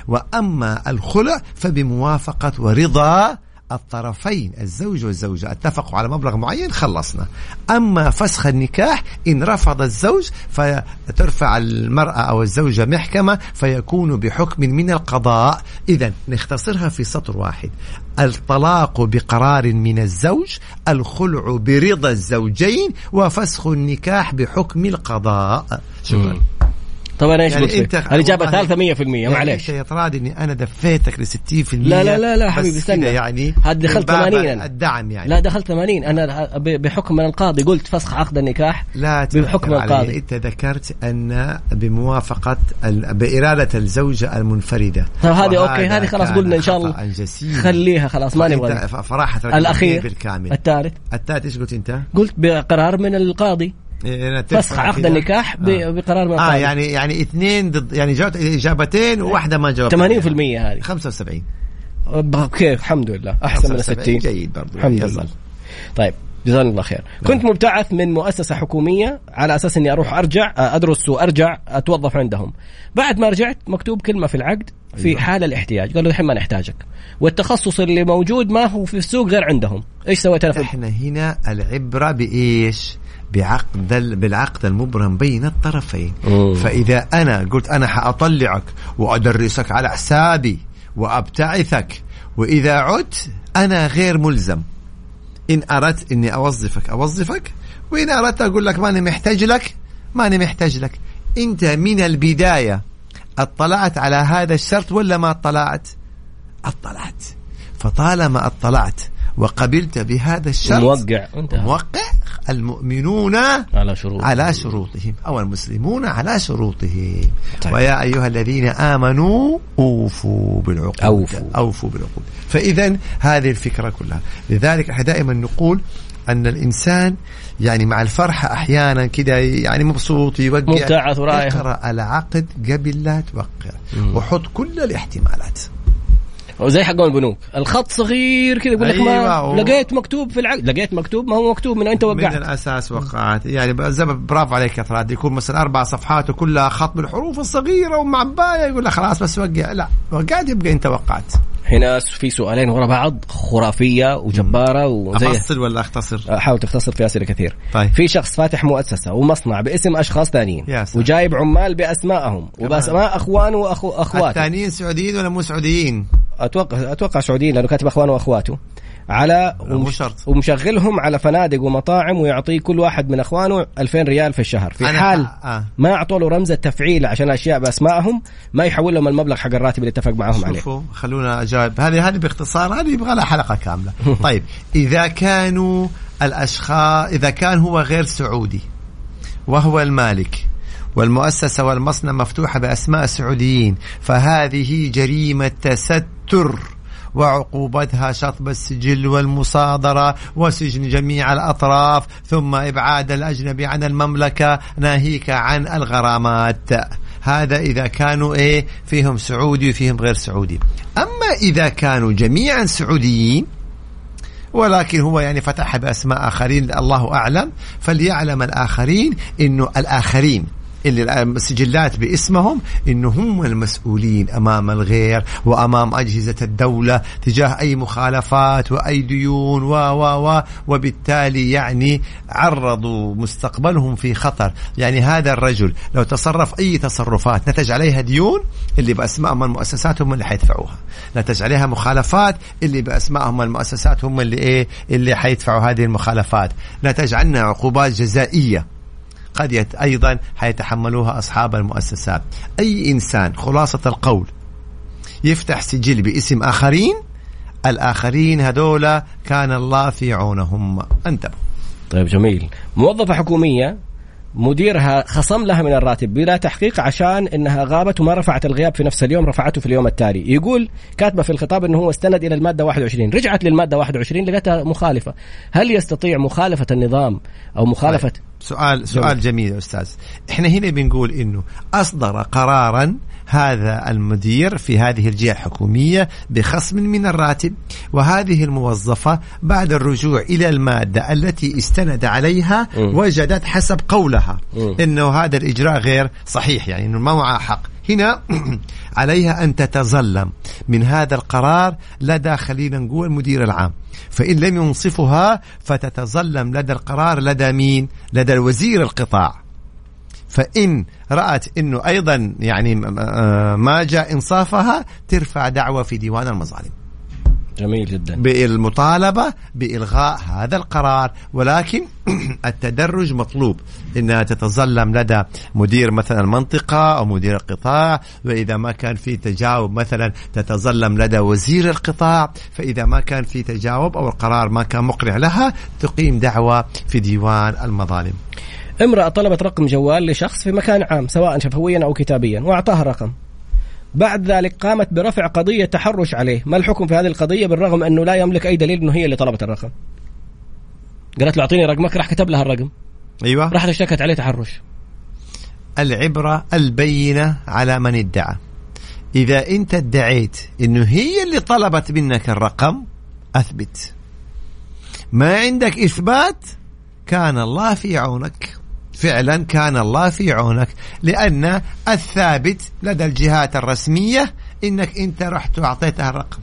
وأما الخلع فبموافقة ورضا الطرفين الزوج والزوجة. اتفقوا على مبلغ معين خلصنا. أما فسخ النكاح إن رفض الزوج فترفع المرأة أو الزوجة محكمة فيكون بحكم من القضاء. إذا نختصرها في سطر واحد. الطلاق بقرار من الزوج الخلع برضا الزوجين وفسخ النكاح بحكم القضاء. شكرا. طب أنا إيش يعني قلت أنت؟ الاجابه الثالثه 100% يعني معليش أنت يا طراد إني أنا دفيتك ل 60% لا لا لا لا حبيبي استنى. يعني هاد دخلت من باب 80 أنا. الدعم يعني لا دخلت 80 أنا بحكم من القاضي قلت فسخ عقد النكاح لا بحكم. القاضي. أنت ذكرت أن بموافقة. بإرادة الزوجة المنفردة طب هذه أوكي هذه خلاص قلنا إن شاء الله. خليها خلاص ما نبغى ف- فراح تركز الأخير بالكامل الثالث الثالث إيش قلت أنت؟ قلت بقرار من القاضي فسخ عقد. النكاح آه. بقرار من آه يعني يعني اثنين ضد يعني جاوبت إجابتين وواحدة ما جاوبت. 80% هذه. 75 okay الحمد لله. أحسن من 75 60 جيد برضو. الحمد. لله. طيب. جزاك الله خير. كنت مبتعث من مؤسسة حكومية على أساس أني أروح أرجع أدرس وأرجع أتوظف عندهم. بعد ما رجعت مكتوب كلمة في العقد في أيوة. حال الاحتياج. قالوا الحين ما نحتاجك. والتخصص اللي موجود ما هو في السوق غير عندهم. إيش سويت أنا في إحنا هنا العبرة بإيش؟ بعقد ال- بالعقد المبرم بين الطرفين. مم. فإذا أنا قلت أنا حأطلعك وأدرسك على حسابي وأبتعثك وإذا عدت أنا غير ملزم. إن أردت إني أوظفك أوظفك؟ وإن أردت أقول لك ماني محتاج لك ماني محتاج لك. أنت من البداية اطلعت على هذا الشرط ولا ما اطلعت؟ اطلعت. فطالما اطلعت وقبلت بهذا الشرط موقع موقع المؤمنون على شروط على شروطهم أو المسلمون على شروطهم. طيب. ويا أيها الذين آمنوا أوفوا بالعقود. أوفوا. أوفوا بالعقود. فإذا هذه الفكرة كلها. لذلك إحنا دائما نقول أن الإنسان يعني مع الفرحة أحيانا كده يعني مبسوط يوقع مبتعث ورايح. اقرأ العقد قبل لا توقع. وحط كل الاحتمالات. وزي حقون البنوك. الخط صغير كذا يقول لك أيوة، ما و- لقيت مكتوب في العقد لقيت مكتوب؟ ما هو مكتوب من أنت من وقعت الأساس وقعت. يعني زي برافو عليك يا طراد يكون مثلا أربع صفحات وكلها خط بالحروف الصغيرة ومعبايه يقول لك خلاص بس وقع. لا وقعت يبقى انت وقعت هنا في سؤالين ورا بعض خرافية وجبارة وزي افصل ولا أختصر؟ حاول تختصر في أسئلة كثير. طيب. في شخص فاتح مؤسسة ومصنع باسم أشخاص ثانيين. وجايب عمال بأسمائهم وبأسماء اخوانه واخو أخواته. الثانيين سعوديين ولا مو سعوديين؟ أتوقع أتوقع سعوديين لأنه كاتب اخوانه وأخواته. على ومش. ومشغلهم على فنادق ومطاعم ويعطيه كل واحد من اخوانه 2000 ريال في الشهر. في حال آه. ما اعطوا له رمز التفعيل عشان أشياء بأسمائهم ما يحول لهم المبلغ حق الراتب اللي اتفق معهم عليه. شوفوا خلونا أجاوب. هذه هذه باختصار هذه يبغى لها حلقة كاملة. طيب إذا كانوا الأشخاص إذا كان هو غير سعودي وهو المالك والمؤسسة والمصنع مفتوحة بأسماء سعوديين فهذه جريمة تستر. وعقوبتها شطب السجل والمصادرة وسجن جميع الأطراف ثم إبعاد الأجنبي عن المملكة ناهيك عن الغرامات. هذا إذا كانوا إيه فيهم سعودي وفيهم غير سعودي. أما إذا كانوا جميعا سعوديين ولكن هو يعني فتحها بأسماء آخرين الله أعلم فليعلم الآخرين إنه الآخرين اللي السجلات باسمهم إنه هم المسؤولين أمام الغير وأمام أجهزة الدولة تجاه أي مخالفات وأي ديون و و و وبالتالي يعني عرضوا مستقبلهم في خطر، يعني هذا الرجل لو تصرف أي تصرفات نتج عليها ديون اللي بأسمائهم المؤسسات هم اللي حيدفعوها، نتج عليها مخالفات اللي بأسمائهم المؤسسات هم اللي إيه؟ اللي حيدفعوا هذه المخالفات، نتج عنها عقوبات جزائية. قد يت أيضا حيتحملوها أصحاب المؤسسات. أي إنسان خلاصة القول يفتح سجل باسم آخرين الآخرين هذولا كان الله في عونهم. انتبهوا طيب جميل. موظفة حكومية مديرها خصم لها من الراتب بلا تحقيق عشان إنها غابت وما رفعت الغياب في نفس اليوم رفعته في اليوم التالي. يقول كاتبة في الخطاب إنه هو استند إلى المادة 21 رجعت للمادة 21 لقيتها مخالفة. هل يستطيع مخالفة النظام أو مخالفة سؤال سؤال جميل يا أستاذ. إحنا هنا بنقول إنه أصدر قرارا هذا المدير في هذه الجهة الحكومية بخصم من الراتب وهذه الموظفة بعد الرجوع إلى المادة التي استند عليها. وجدت حسب قولها. إنه هذا الإجراء غير صحيح يعني إنه ما معها حق. هنا عليها أن تتظلم. من هذا القرار لدى خلينا نقول المدير العام. فإن لم ينصفها فتتظلم لدى القرار لدى مين؟ لدى الوزير القطاع. فإن رأت أنه أيضا يعني آه، ما جاء إنصافها ترفع دعوة في ديوان المظالم. جميل جدا. بإلمطالبة بإلغاء هذا القرار. ولكن التدرج مطلوب. إنها تتظلم لدى مدير مثلا المنطقة أو مدير القطاع. وإذا ما كان في تجاوب مثلا تتظلم لدى وزير القطاع. فإذا ما كان في تجاوب أو القرار ما كان مقنع لها تقيم دعوة في ديوان المظالم. امرأة طلبت رقم جوال لشخص في مكان عام سواء شفويا أو كتابيا وأعطاها رقم. بعد ذلك قامت برفع قضية تحرش عليه. ما الحكم في هذه القضية؟ بالرغم أنه لا يملك أي دليل أنه هي اللي طلبت الرقم. قالت له أعطيني رقمك راح كتب لها الرقم. أيوة. راحت اشتكت عليه تحرش. العبرة البينة على من ادعى. إذا أنت ادعيت أنه هي اللي طلبت منك الرقم أثبت. ما عندك إثبات كان الله في عونك. فعلا كان الله في عونك لأن الثابت لدى الجهات الرسمية أنك أنت رحت وأعطيتها الرقم.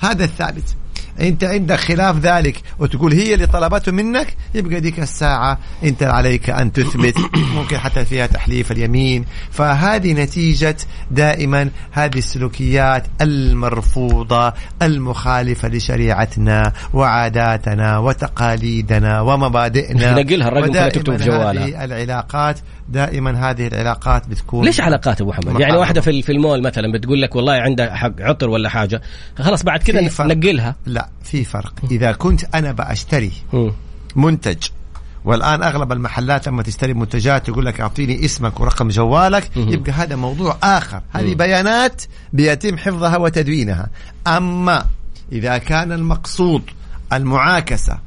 هذا الثابت. انت عندك خلاف ذلك وتقول هي اللي طلبته منك يبقى ديك الساعة انت عليك أن تثبت ممكن حتى فيها تحليف اليمين فهذه نتيجة دائما هذه السلوكيات المرفوضة المخالفة لشريعتنا وعاداتنا وتقاليدنا ومبادئنا نقلها الرقم ودائماً تكتب في جوالها. هذه العلاقات دائما هذه العلاقات بتكون ليش علاقات أبو محمد؟ يعني. واحدة في المول مثلا بتقول لك والله عندها حق عطر ولا حاجة خلاص بعد كذا. نقلها لا في فرق إذا كنت أنا بأشتري. منتج والآن أغلب المحلات لما تشتري منتجات يقول لك أعطيني اسمك ورقم جوالك. يبقى هذا موضوع آخر هذه بيانات بيتم حفظها وتدوينها أما إذا كان المقصود المعاكسة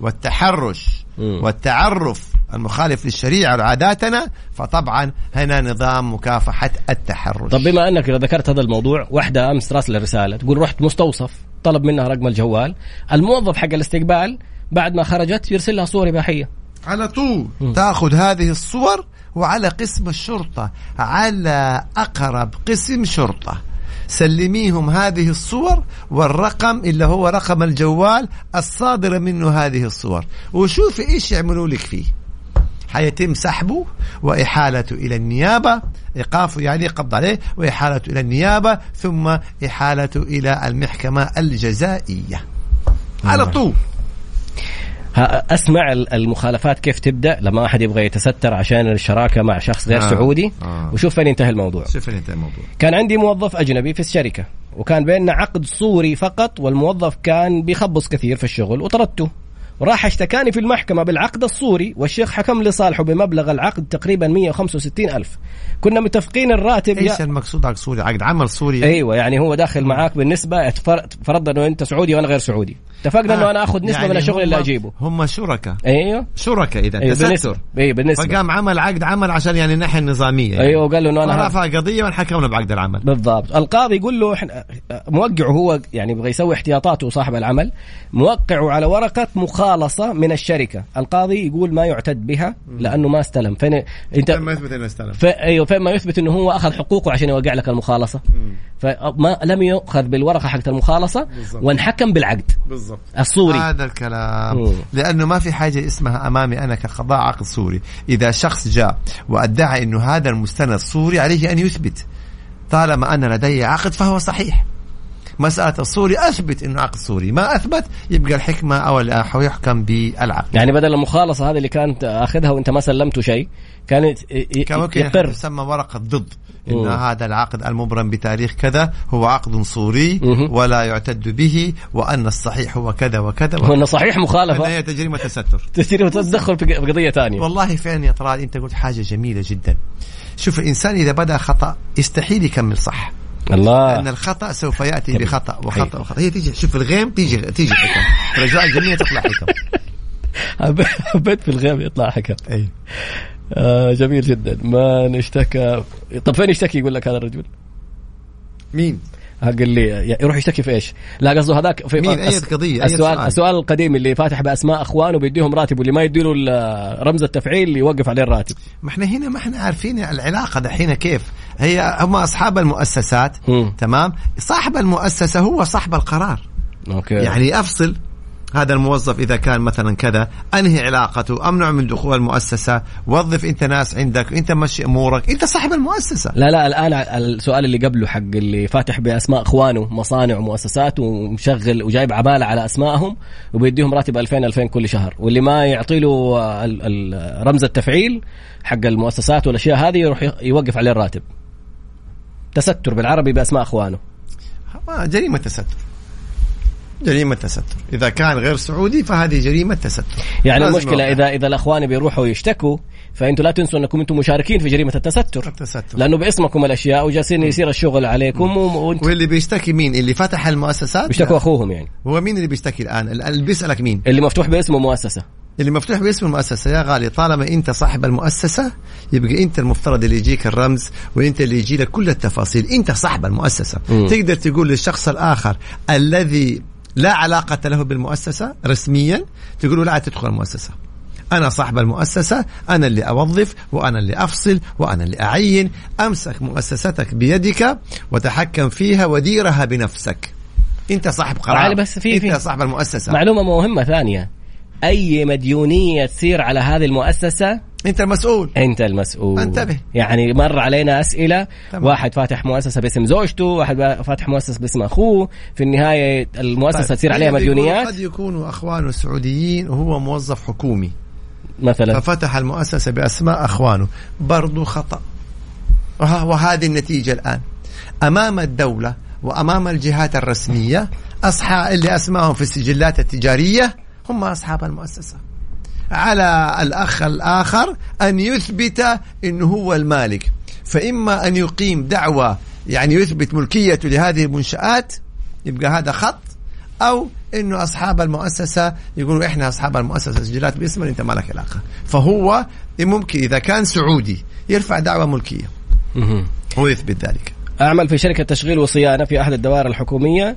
والتحرش. والتعرف المخالف للشريعة وعاداتنا فطبعا هنا نظام مكافحة التحرش. طب بما أنك ذكرت هذا الموضوع واحدة أمس راسل رساله تقول رحت مستوصف طلب منها رقم الجوال. الموظف حق الاستقبال بعد ما خرجت يرسل لها صور إباحية. على طول. تأخذ هذه الصور وعلى قسم الشرطة على أقرب قسم شرطة. سلميهم هذه الصور والرقم اللي هو رقم الجوال الصادر منه هذه الصور. وشوفي إيش يعملوا لك فيه. حيتم سحبه وإحالته إلى النيابة. إيقافه يعني قبض عليه وإحالته إلى النيابة ثم إحالته إلى المحكمة الجزائية. على طول. ها- أسمع ال- المخالفات كيف تبدأ لما واحد يبغى يتستر عشان الشراكة مع شخص غير آه. سعودي آه. وشوف فين ينتهي الموضوع. شوف انت الموضوع. كان عندي موظف أجنبي في الشركة وكان بيننا عقد صوري فقط والموظف كان بيخبص كثير في الشغل وطردته. وراح اشتكاني في المحكمة بالعقد الصوري والشيخ حكم لصالحه بمبلغ العقد تقريبا 165 ألف. كنا متفقين الراتب إيش المقصود عقد صوري عقد عمل صوري أيوه يعني هو داخل معاك بالنسبة اتفر- فرضنا إنه أنت سعودي وأنا غير سعودي. اتفقنا إنه أنا آخذ نسبة يعني من الشغل اللي أجيبه. هم شركاء. أيوه. شركاء إذا أيوه تستر أيوه بالنسبة. فقام عمل عقد عمل عشان يعني الناحيه النظاميه يعني. أيوه قال له إنه أنا ورفع قضية وانحكمنا بعقد العمل. بالضبط. القاضي يقول له إحنا موقعه هو يعني يبغى يسوي احتياطاته صاحب العمل موقعه على ورقة مخالصه من الشركة. القاضي يقول ما يعتد بها لأنه ما استلم. فين انت ما يثبت إنه استلم. ف... أيوه فين ما يثبت إنه هو أخذ حقوقه عشان يوقع لك المخالصة. فما لم يؤخذ بالورقة حقت المخالصة بالضبط. وانحكم بالعقد. بالضبط. الصوري هذا الكلام. مم. لأنه ما في حاجة اسمها أمامي أنا كقضاء عقد سوري. إذا شخص جاء وأدعى إنه هذا المستند صوري عليه أن يثبت طالما أن لدي عقد فهو صحيح. مسألة الصوري أثبت إنه عقد صوري ما أثبت يبقى الحكمة أو أو يحكم بالعقد. يعني بدل المخالصة هذه اللي كانت أخذها وأنت ما سلمته شيء كانت كان ممكن يقر تسمى ورقة ضد. إن مم. هذا العقد المبرم بتاريخ كذا هو عقد صوري مهم. ولا يعتد به وأن الصحيح هو كذا وكذا انه صحيح مخالفة. هي تجريمه تستر تشتري وتدخل في قضية ثانية. والله فعلا يا طلال أنت قلت حاجة جميلة جدا. شوف الإنسان إذا بدأ خطأ يستحيل يكمل صح. لأن الله الخطأ سوف يأتي جميل. بخطأ وخطأ حقيقي. وخطأ. هي تيجي شوف الغيم تيجي تيجي حكم. في الاجواء الجميله تطلع حكم. حبيت في الغيب يطلع حكم. أي. آه جميل جدا. ما نشتكى طب فين يشتكي يقول لك هذا الرجل؟ مين؟ قال لي يروح يشتكي في إيش؟ لا قصده هذاك في مين؟ أي قضية؟ أي السؤال سؤال؟ السؤال القديم اللي فاتح بأسماء أخوانه بيديهم راتب واللي ما يديله رمز التفعيل اللي يوقف عليه الراتب ما إحنا هنا ما إحنا عارفين العلاقة دحين كيف هي هم أصحاب المؤسسات مم. تمام صاحب المؤسسة هو صاحب القرار أوكي يعني أفصل هذا الموظف إذا كان مثلا كذا أنهي علاقته؟ أمنع من دخول المؤسسة؟ وظف أنت ناس عندك؟ أنت مشي أمورك؟ أنت صاحب المؤسسة. لا لا الآن السؤال اللي قبله حق اللي فاتح بأسماء أخوانه مصانع ومؤسسات ومشغل وجايب عبالة على أسمائهم وبيديهم راتب 2000 2000 كل شهر. واللي ما يعطي له رمز التفعيل حق المؤسسات والأشياء هذه يروح يوقف عليه الراتب. تستر بالعربي بأسماء أخوانه. ما جريمة تستر. جريمة تستر. إذا كان غير سعودي فهذه جريمة تستر. يعني المشكلة. اذا إذا الأخوان بيروحوا يشتكوا فانتم لا تنسوا أنكم أنتم مشاركين في جريمة التستر. التستر. لأنه باسمكم الأشياء وجالسين يصير الشغل عليكم و- وأنتم واللي بيشتكي مين؟ اللي فتح المؤسسات؟ بيشتكوا أخوهم يعني. هو مين اللي بيشتكي الآن؟ ال- اللي بيسألك مين؟ اللي مفتوح باسمه مؤسسه اللي مفتوح باسم المؤسسة. يا غالي طالما أنت صاحب المؤسسة يبقى أنت المفترض اللي يجيك الرمز وأنت اللي يجي لك كل التفاصيل. أنت صاحب المؤسسة. مم. تقدر تقول للشخص الآخر الذي لا علاقة له بالمؤسسة رسميا. تقول لا تدخل المؤسسة. أنا صاحب المؤسسة أنا اللي أوظف وأنا اللي أفصل وأنا اللي أعين. أمسك مؤسستك بيدك وتحكم فيها وديرها بنفسك. أنت صاحب قرار. بس في- في- صاحب المؤسسة. معلومة مهمة ثانية. أي مديونية تصير على هذه المؤسسة أنت المسؤول. أنت المسؤول. انتبه. يعني مر علينا أسئلة. تمام. واحد فاتح مؤسسة باسم زوجته واحد فاتح مؤسسة باسم أخوه. في النهاية المؤسسة طيب. تصير عليها مديونيات. قد يكونوا أخوانه سعوديين وهو موظف حكومي. مثلا. ففتح المؤسسة بأسماء أخوانه. برضو خطأ. وه- وهذه النتيجة الآن. أمام الدولة وأمام الجهات الرسمية اصحاب اللي اسمائهم في السجلات التجارية هم أصحاب المؤسسة. على الأخ الآخر أن يثبت انه هو المالك. فإما أن يقيم دعوى يعني يثبت ملكيته لهذه المنشآت يبقى هذا خط أو انه أصحاب المؤسسة يقولوا إحنا أصحاب المؤسسة سجلات باسمنا أنت ما لك علاقه فهو ممكن إذا كان سعودي يرفع دعوى ملكية. ويثبت ذلك. أعمل في شركة تشغيل وصيانة في أحد الدوائر الحكومية.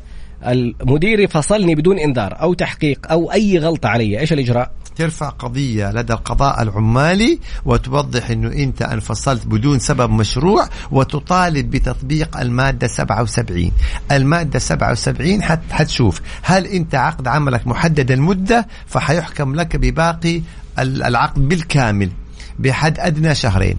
المدير فصلني بدون انذار أو تحقيق أو اي غلطه علي. إيش الإجراء؟ ترفع قضية لدى القضاء العمالي وتوضح إنه أنت انفصلت بدون سبب مشروع وتطالب بتطبيق المادة 77 المادة 77 حت حتشوف هل أنت عقد عملك محدد المدة فحيحكم لك بباقي ال- العقد بالكامل. بحد أدنى شهرين.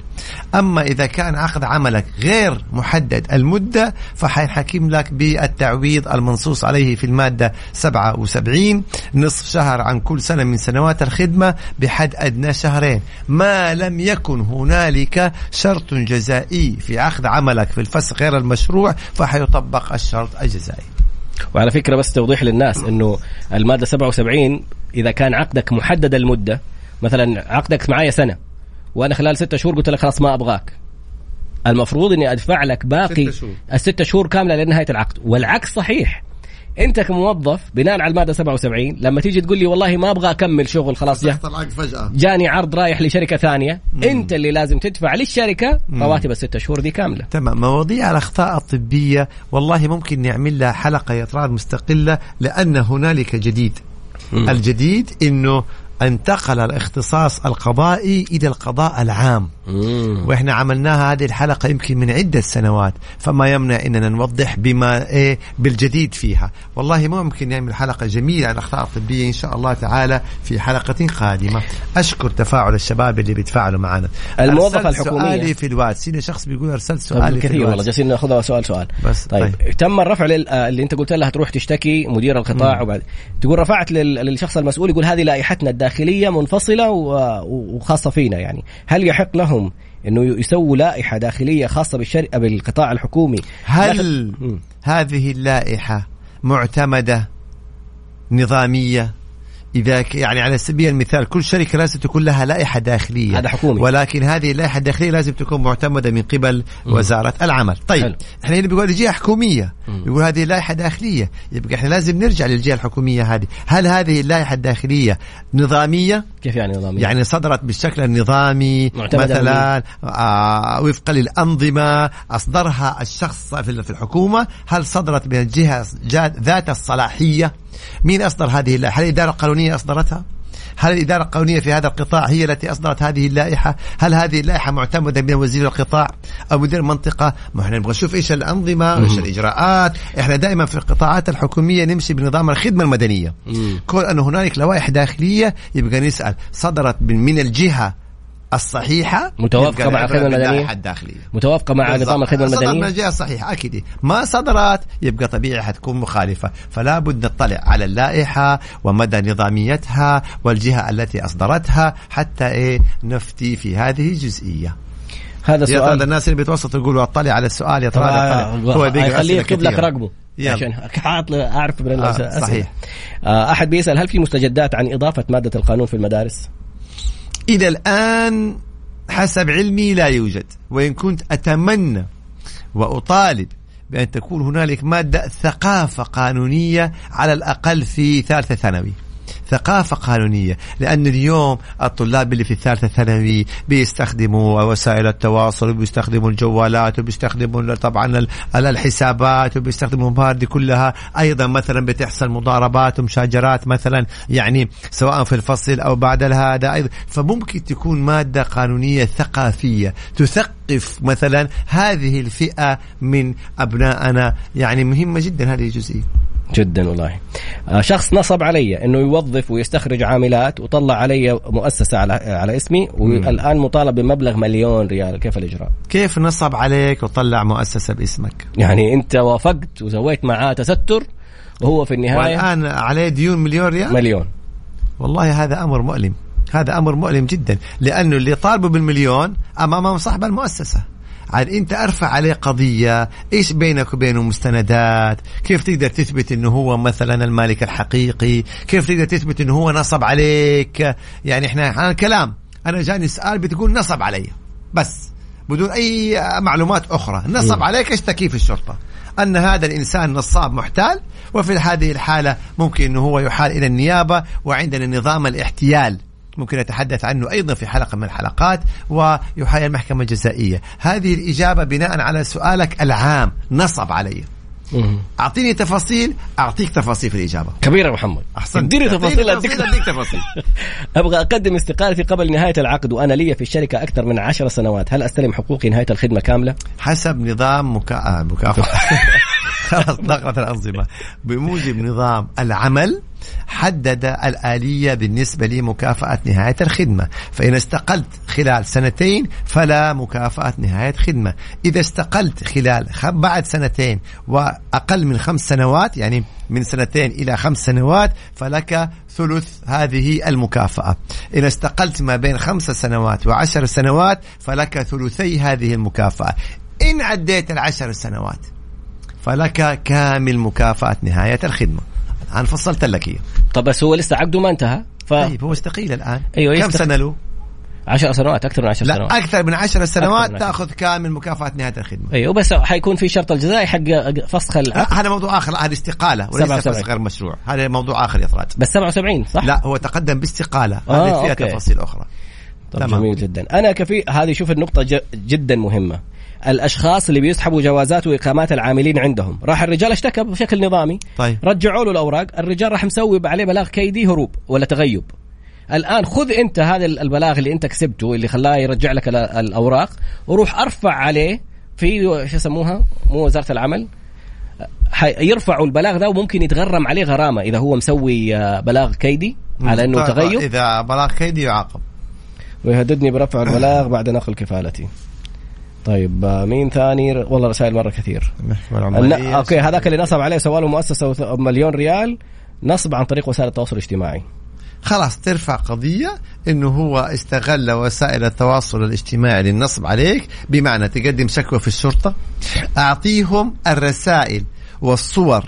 أما إذا كان عقد عملك غير محدد المدة فحينحكم لك بالتعويض المنصوص عليه في المادة 77 نصف شهر عن كل سنة من سنوات الخدمة بحد أدنى شهرين. ما لم يكن هنالك شرط جزائي في عقد عملك في الفسخ غير المشروع فحيطبق الشرط الجزائي. وعلى فكرة بس توضيح للناس إنه المادة 77 إذا كان عقدك محدد المدة مثلا عقدك معايا سنة وأنا خلال ستة شهور قلت لك خلاص ما أبغاك. المفروض إني أدفع لك باقي شهور. الستة شهور كاملة لنهاية العقد. والعكس صحيح. أنت كموظف بناء على المادة 77 لما تيجي تقول لي والله ما أبغى أكمل شغل خلاص العقد فجأة. جاني عرض رايح لشركة ثانية. أنت اللي لازم تدفع للشركة رواتب الستة شهور دي كاملة. تمام. مواضيع الأخطاء الطبية والله ممكن نعمل لها حلقة يا مستقلة لأن هنالك جديد. الجديد إنه انتقل الاختصاص القضائي إلى القضاء العام. مم. وإحنا عملناها هذه الحلقة يمكن من عدة سنوات فما يمنع إننا نوضح بما إيه بالجديد فيها. والله ممكن نعمل حلقة جميلة عن الأخطاء الطبية إن شاء الله تعالى في حلقة قادمة. أشكر تفاعل الشباب اللي بيتفاعلوا معنا. الموظفة أرسلت الحكومية. سؤالي في الواتس. هنا شخص بيقول أرسلت سؤالي في كثير والله. جالسين ناخذها سؤال سؤال. بس طيب, طيب. تم الرفع لل... آه، اللي انت قلت لها تروح تشتكي مدير القطاع وبعد. تقول رفعت لل... للشخص المسؤول يقول هذه لائحتنا الداخلية منفصلة و... وخاصة فينا يعني. هل يحق لهم إنه يسووا لائحة داخلية خاصة بالشركة بالقطاع الحكومي. هل مم. هذه اللائحة معتمدة نظامية؟ إذا ك- يعني على سبيل المثال كل شركة لازم تكون لها لائحة داخلية. هذا حكومي. ولكن هذه اللائحة الداخلية لازم تكون معتمدة من قبل وزارة العمل. طيب حلو. إحنا هنا بيقول جهة حكومية. يقول هذه اللائحة داخلية. يبقى إحنا لازم نرجع للجهة الحكومية هذه. هل هذه اللائحة الداخلية نظامية؟ كيف يعني نظاميا؟ يعني صدرت بالشكل النظامي مثلا آه وفقا للأنظمة أصدرها الشخص في الحكومة. هل صدرت من الجهة ذات الصلاحية؟ مين أصدر هذه هل الإدارة القانونية أصدرتها؟ هل الإدارة القانونية في هذا القطاع هي التي أصدرت هذه اللائحة؟ هل هذه اللائحة معتمدة من وزير القطاع أو مدير المنطقة؟ ما إحنا نبغى نشوف إيش الأنظمة وإيش الإجراءات. إحنا دائما في القطاعات الحكومية نمشي بنظام الخدمة المدنية. كون أن هنالك لوائح داخلية يبقى نسأل صدرت من الجهة الصحيحة متوافقة يبقى مع باللائحة المدنية؟ الداخلية متوافقة مع. نظام الخدمة صدرت من المدنية الجهة الصحيحة أكيد ما صدرت يبقى طبيعي حتكون مخالفة فلا بد نطلع على اللائحة ومدى نظاميتها والجهة التي أصدرتها حتى إيه نفتي في هذه الجزئية هذا يا ترى سؤال الناس اللي بيتوسطوا يقولوا اطلع على السؤال يا ترى طلع. هو خليه يكتب لك. رقمه يلا. عشان حاط اعرف من آه،. صحيح. آه، أحد بيسأل هل في مستجدات عن إضافة مادة القانون في المدارس؟ إلى الآن حسب علمي لا يوجد وإن كنت أتمنى وأطالب بأن تكون هنالك مادة ثقافة قانونية على الأقل في ثالثة ثانوي. ثقافة قانونية. لأن اليوم الطلاب اللي في الثالثة ثانوي بيستخدموا وسائل التواصل وبيستخدموا الجوالات وبيستخدموا طبعا ال- ال- الحسابات وبيستخدموا دي كلها. أيضا مثلا بتحصل مضاربات ومشاجرات مثلا يعني سواء في الفصل أو بعد هذا أيضا فممكن تكون مادة قانونية ثقافية تثقف مثلا هذه الفئة من أبنائنا يعني مهمة جدا هذه الجزئية. جدا والله. آه، شخص نصب علي إنه يوظف ويستخرج عاملات وطلع علي مؤسسة على على اسمي والآن مطالب بمبلغ مليون ريال. كيف الإجراء؟ كيف نصب عليك وطلع مؤسسة باسمك؟ يعني أنت وافقت وسويت معاه تستر وهو في النهاية والآن عليه ديون مليون ريال؟ مليون. والله هذا أمر مؤلم. هذا أمر مؤلم جدا لأنه اللي طالبه بالمليون أمام صاحب المؤسسة. عاد انت ارفع عليه قضية إيش بينك وبينه مستندات؟ كيف تقدر تثبت انه هو مثلا المالك الحقيقي؟ كيف تقدر تثبت انه هو نصب عليك؟ يعني إحنا إحنا كلام أنا جاني سؤال بتقول نصب علي بس بدون أي معلومات أخرى. نصب عليك اشتكي في الشرطة؟ أن هذا الإنسان نصاب محتال وفي هذه الحالة ممكن إنه هو يحال إلى النيابة وعندنا نظام الاحتيال. ممكن نتحدث عنه أيضا في حلقة من الحلقات ويحال المحكمة الجزائية. هذه الإجابة بناء على سؤالك العام نصب علي. أعطيني تفاصيل أعطيك تفاصيل في الإجابة. كبير يا محمد. أحسنت. اديني تفاصيل أديك تفاصيل. أبغى أقدم استقالتي قبل نهاية العقد وأنا لي في الشركة أكثر من عشر سنوات. هل أستلم حقوقي نهاية الخدمة كاملة؟ حسب نظام مكا... آه مكافأة. خلاص ضغط الأنظمة. بموجب نظام العمل حدد الآلية بالنسبة لمكافأة نهاية الخدمة. فإن استقلت خلال سنتين فلا مكافأة نهاية خدمة. إذا استقلت خلال. بعد سنتين وأقل من خمس سنوات يعني من سنتين إلى خمس سنوات فلك ثلث هذه المكافأة. إن استقلت ما بين خمس سنوات وعشر سنوات فلك ثلثي هذه المكافأة. إن عديت العشر سنوات فلك كامل مكافأة نهاية الخدمة الآن فصلت لك إياه طب بس هو لسه عقده ما انتهى ف طيب هو استقيل الآن أيوة، كم يستق- سنة له؟ 10 سنوات أكثر من 10 لا سنوات أكثر من عشر أكثر سنوات من عشر. تأخذ كامل مكافأة نهاية الخدمة أيوه بس حيكون في شرط الجزائي حق فسخ لا هذا موضوع آخر هذا استقالة وليس 77. فسخ غير مشروع هذا موضوع آخر يا إفراد بس 77 صح؟ لا هو تقدم باستقالة آه، هذه فيها أوكي. تفاصيل أخرى طب تمام. جميل جدا أنا كفي هذه شوف النقطة. جدا مهمة الأشخاص اللي بيسحبوا جوازات وإقامات العاملين عندهم. راح الرجال اشتكى بشكل نظامي. طيب. رجعوا له الأوراق. الرجال راح مسوي عليه بلاغ كيدي هروب ولا تغيب. الآن خذ أنت هذا البلاغ اللي أنت كسبته اللي خلاه يرجع لك ال- الأوراق وروح أرفع عليه في شو يسموها؟ مو وزارة العمل. يرفعوا البلاغ ده وممكن يتغرم عليه غرامة إذا هو مسوي آه، بلاغ كيدي على إنه طيب، تغيب. إذا بلاغ كيدي يعاقب. ويهددني برفع البلاغ بعد نقل كفالتي. طيب آه، مين ثاني؟ والله رسائل مرة كثير. المحكمه okay هذاك اللي نصب عليه سواله مؤسسة وث- مليون ريال نصب عن طريق وسائل التواصل الاجتماعي. خلاص ترفع قضية إنه هو استغل وسائل التواصل الاجتماعي للنصب عليك بمعنى تقدم شكوى في الشرطة أعطيهم الرسائل والصور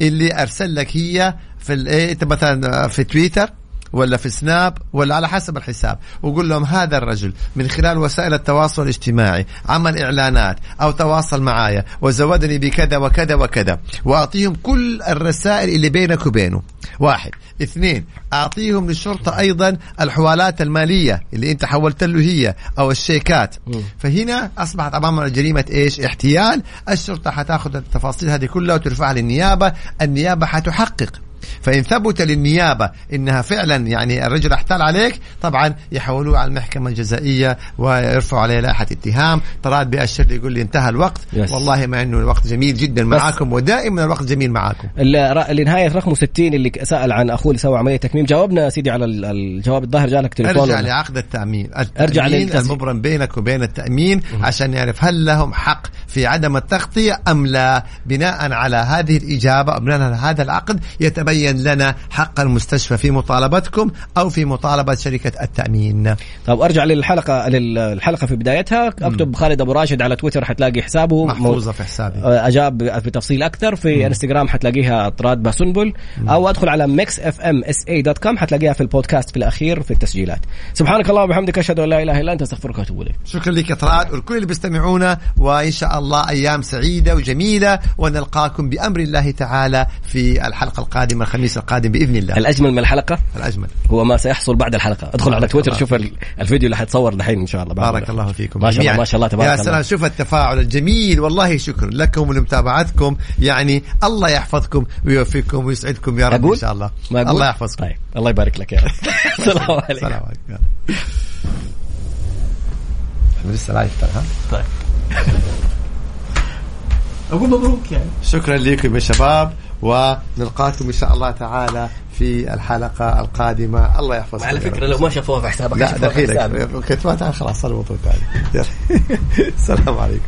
اللي أرسل لك هي في إيه، مثلا في تويتر ولا في سناب ولا على حسب الحساب. وقول لهم هذا الرجل من خلال وسائل التواصل الاجتماعي عمل إعلانات أو تواصل معايا وزودني بكذا وكذا وكذا وأعطيهم كل الرسائل اللي بينك وبينه. واحد. اثنين. أعطيهم للشرطة أيضا الحوالات المالية اللي أنت حولت له هي أو الشيكات. فهنا أصبحت أمامنا جريمة إيش؟ احتيال. الشرطة حتأخذ التفاصيل هذه كلها وترفعها للنيابه النيابة حتحقق. فإن ثبت للنيابة إنها فعلا يعني الرجل احتال عليك طبعا يحولوه على المحكمة الجزائية ويرفعوا عليه لائحة اتهام. طراد بأشر لي يقول لي انتهى الوقت. يس. والله مع أنه الوقت جميل جدا معاكم ودائما الوقت جميل معاكم. اللي ر- اللي نهايه رقمه 60 اللي سأل عن أخوه اللي سوى عملية تكميم. جاوبنا سيدي على ال- الجواب الظاهر جالك تليفون. ارجع؟ لعقد التأمين. ارجع. المبرم بينك وبين التأمين عشان نعرف هل لهم حق في عدم التغطية أم لا. بناء على هذه الإجابة أو بناء على هذا العقد يتبين لنا حق المستشفى في مطالبتكم أو في مطالبة شركة التأمين. طب أرجع للحلقة للحلقة في بدايتها. أكتب خالد أبو راشد على تويتر حتلاقي حسابه. محفوظة في حسابي. أجاب بتفصيل أكثر. في إنستغرام حتلاقيها طراد باسنبل. أو أدخل على Mix FM SA dot com حتلاقيها في البودكاست في الأخير في التسجيلات. سبحانك اللهم وبحمدك أشهد أن لا إله إلا أنت أستغفرك وأتوب إليك. شكرا لك طراد والكل اللي بيستمعونا وإن شاء الله أيام سعيدة وجميلة ونلقاكم بأمر الله تعالى في الحلقة القادمة. الخميس القادم بإذن الله. الأجمل من الحلقة؟ الأجمل. هو ما سيحصل بعد الحلقة. ادخل على تويتر شوف ال- الفيديو اللي حتصور دحين إن شاء الله. بعد بارك الله فيكم ما شاء الله. ما شاء الله تبارك يا الله. سلام شوف التفاعل الجميل. والله شكرا لكم ولمتابعتكم. يعني الله يحفظكم ويوفقكم ويسعدكم يا رب؟ إن شاء الله. ما أقول؟ الله يحفظكم. طيب الله يبارك لك يا رب. السلام عليكم. السلام عليكم. لسه لايف ترى ها؟ طيب. أقول مبروك يعني. شكرا لكم يا شباب. ونلقاكم إن شاء الله تعالى في الحلقة القادمة الله يحفظكم على. فكرة لو ما شافوها في حسابك لا دخيلك. كتبتها خلاص الموضوع ثاني يلا. السلام عليكم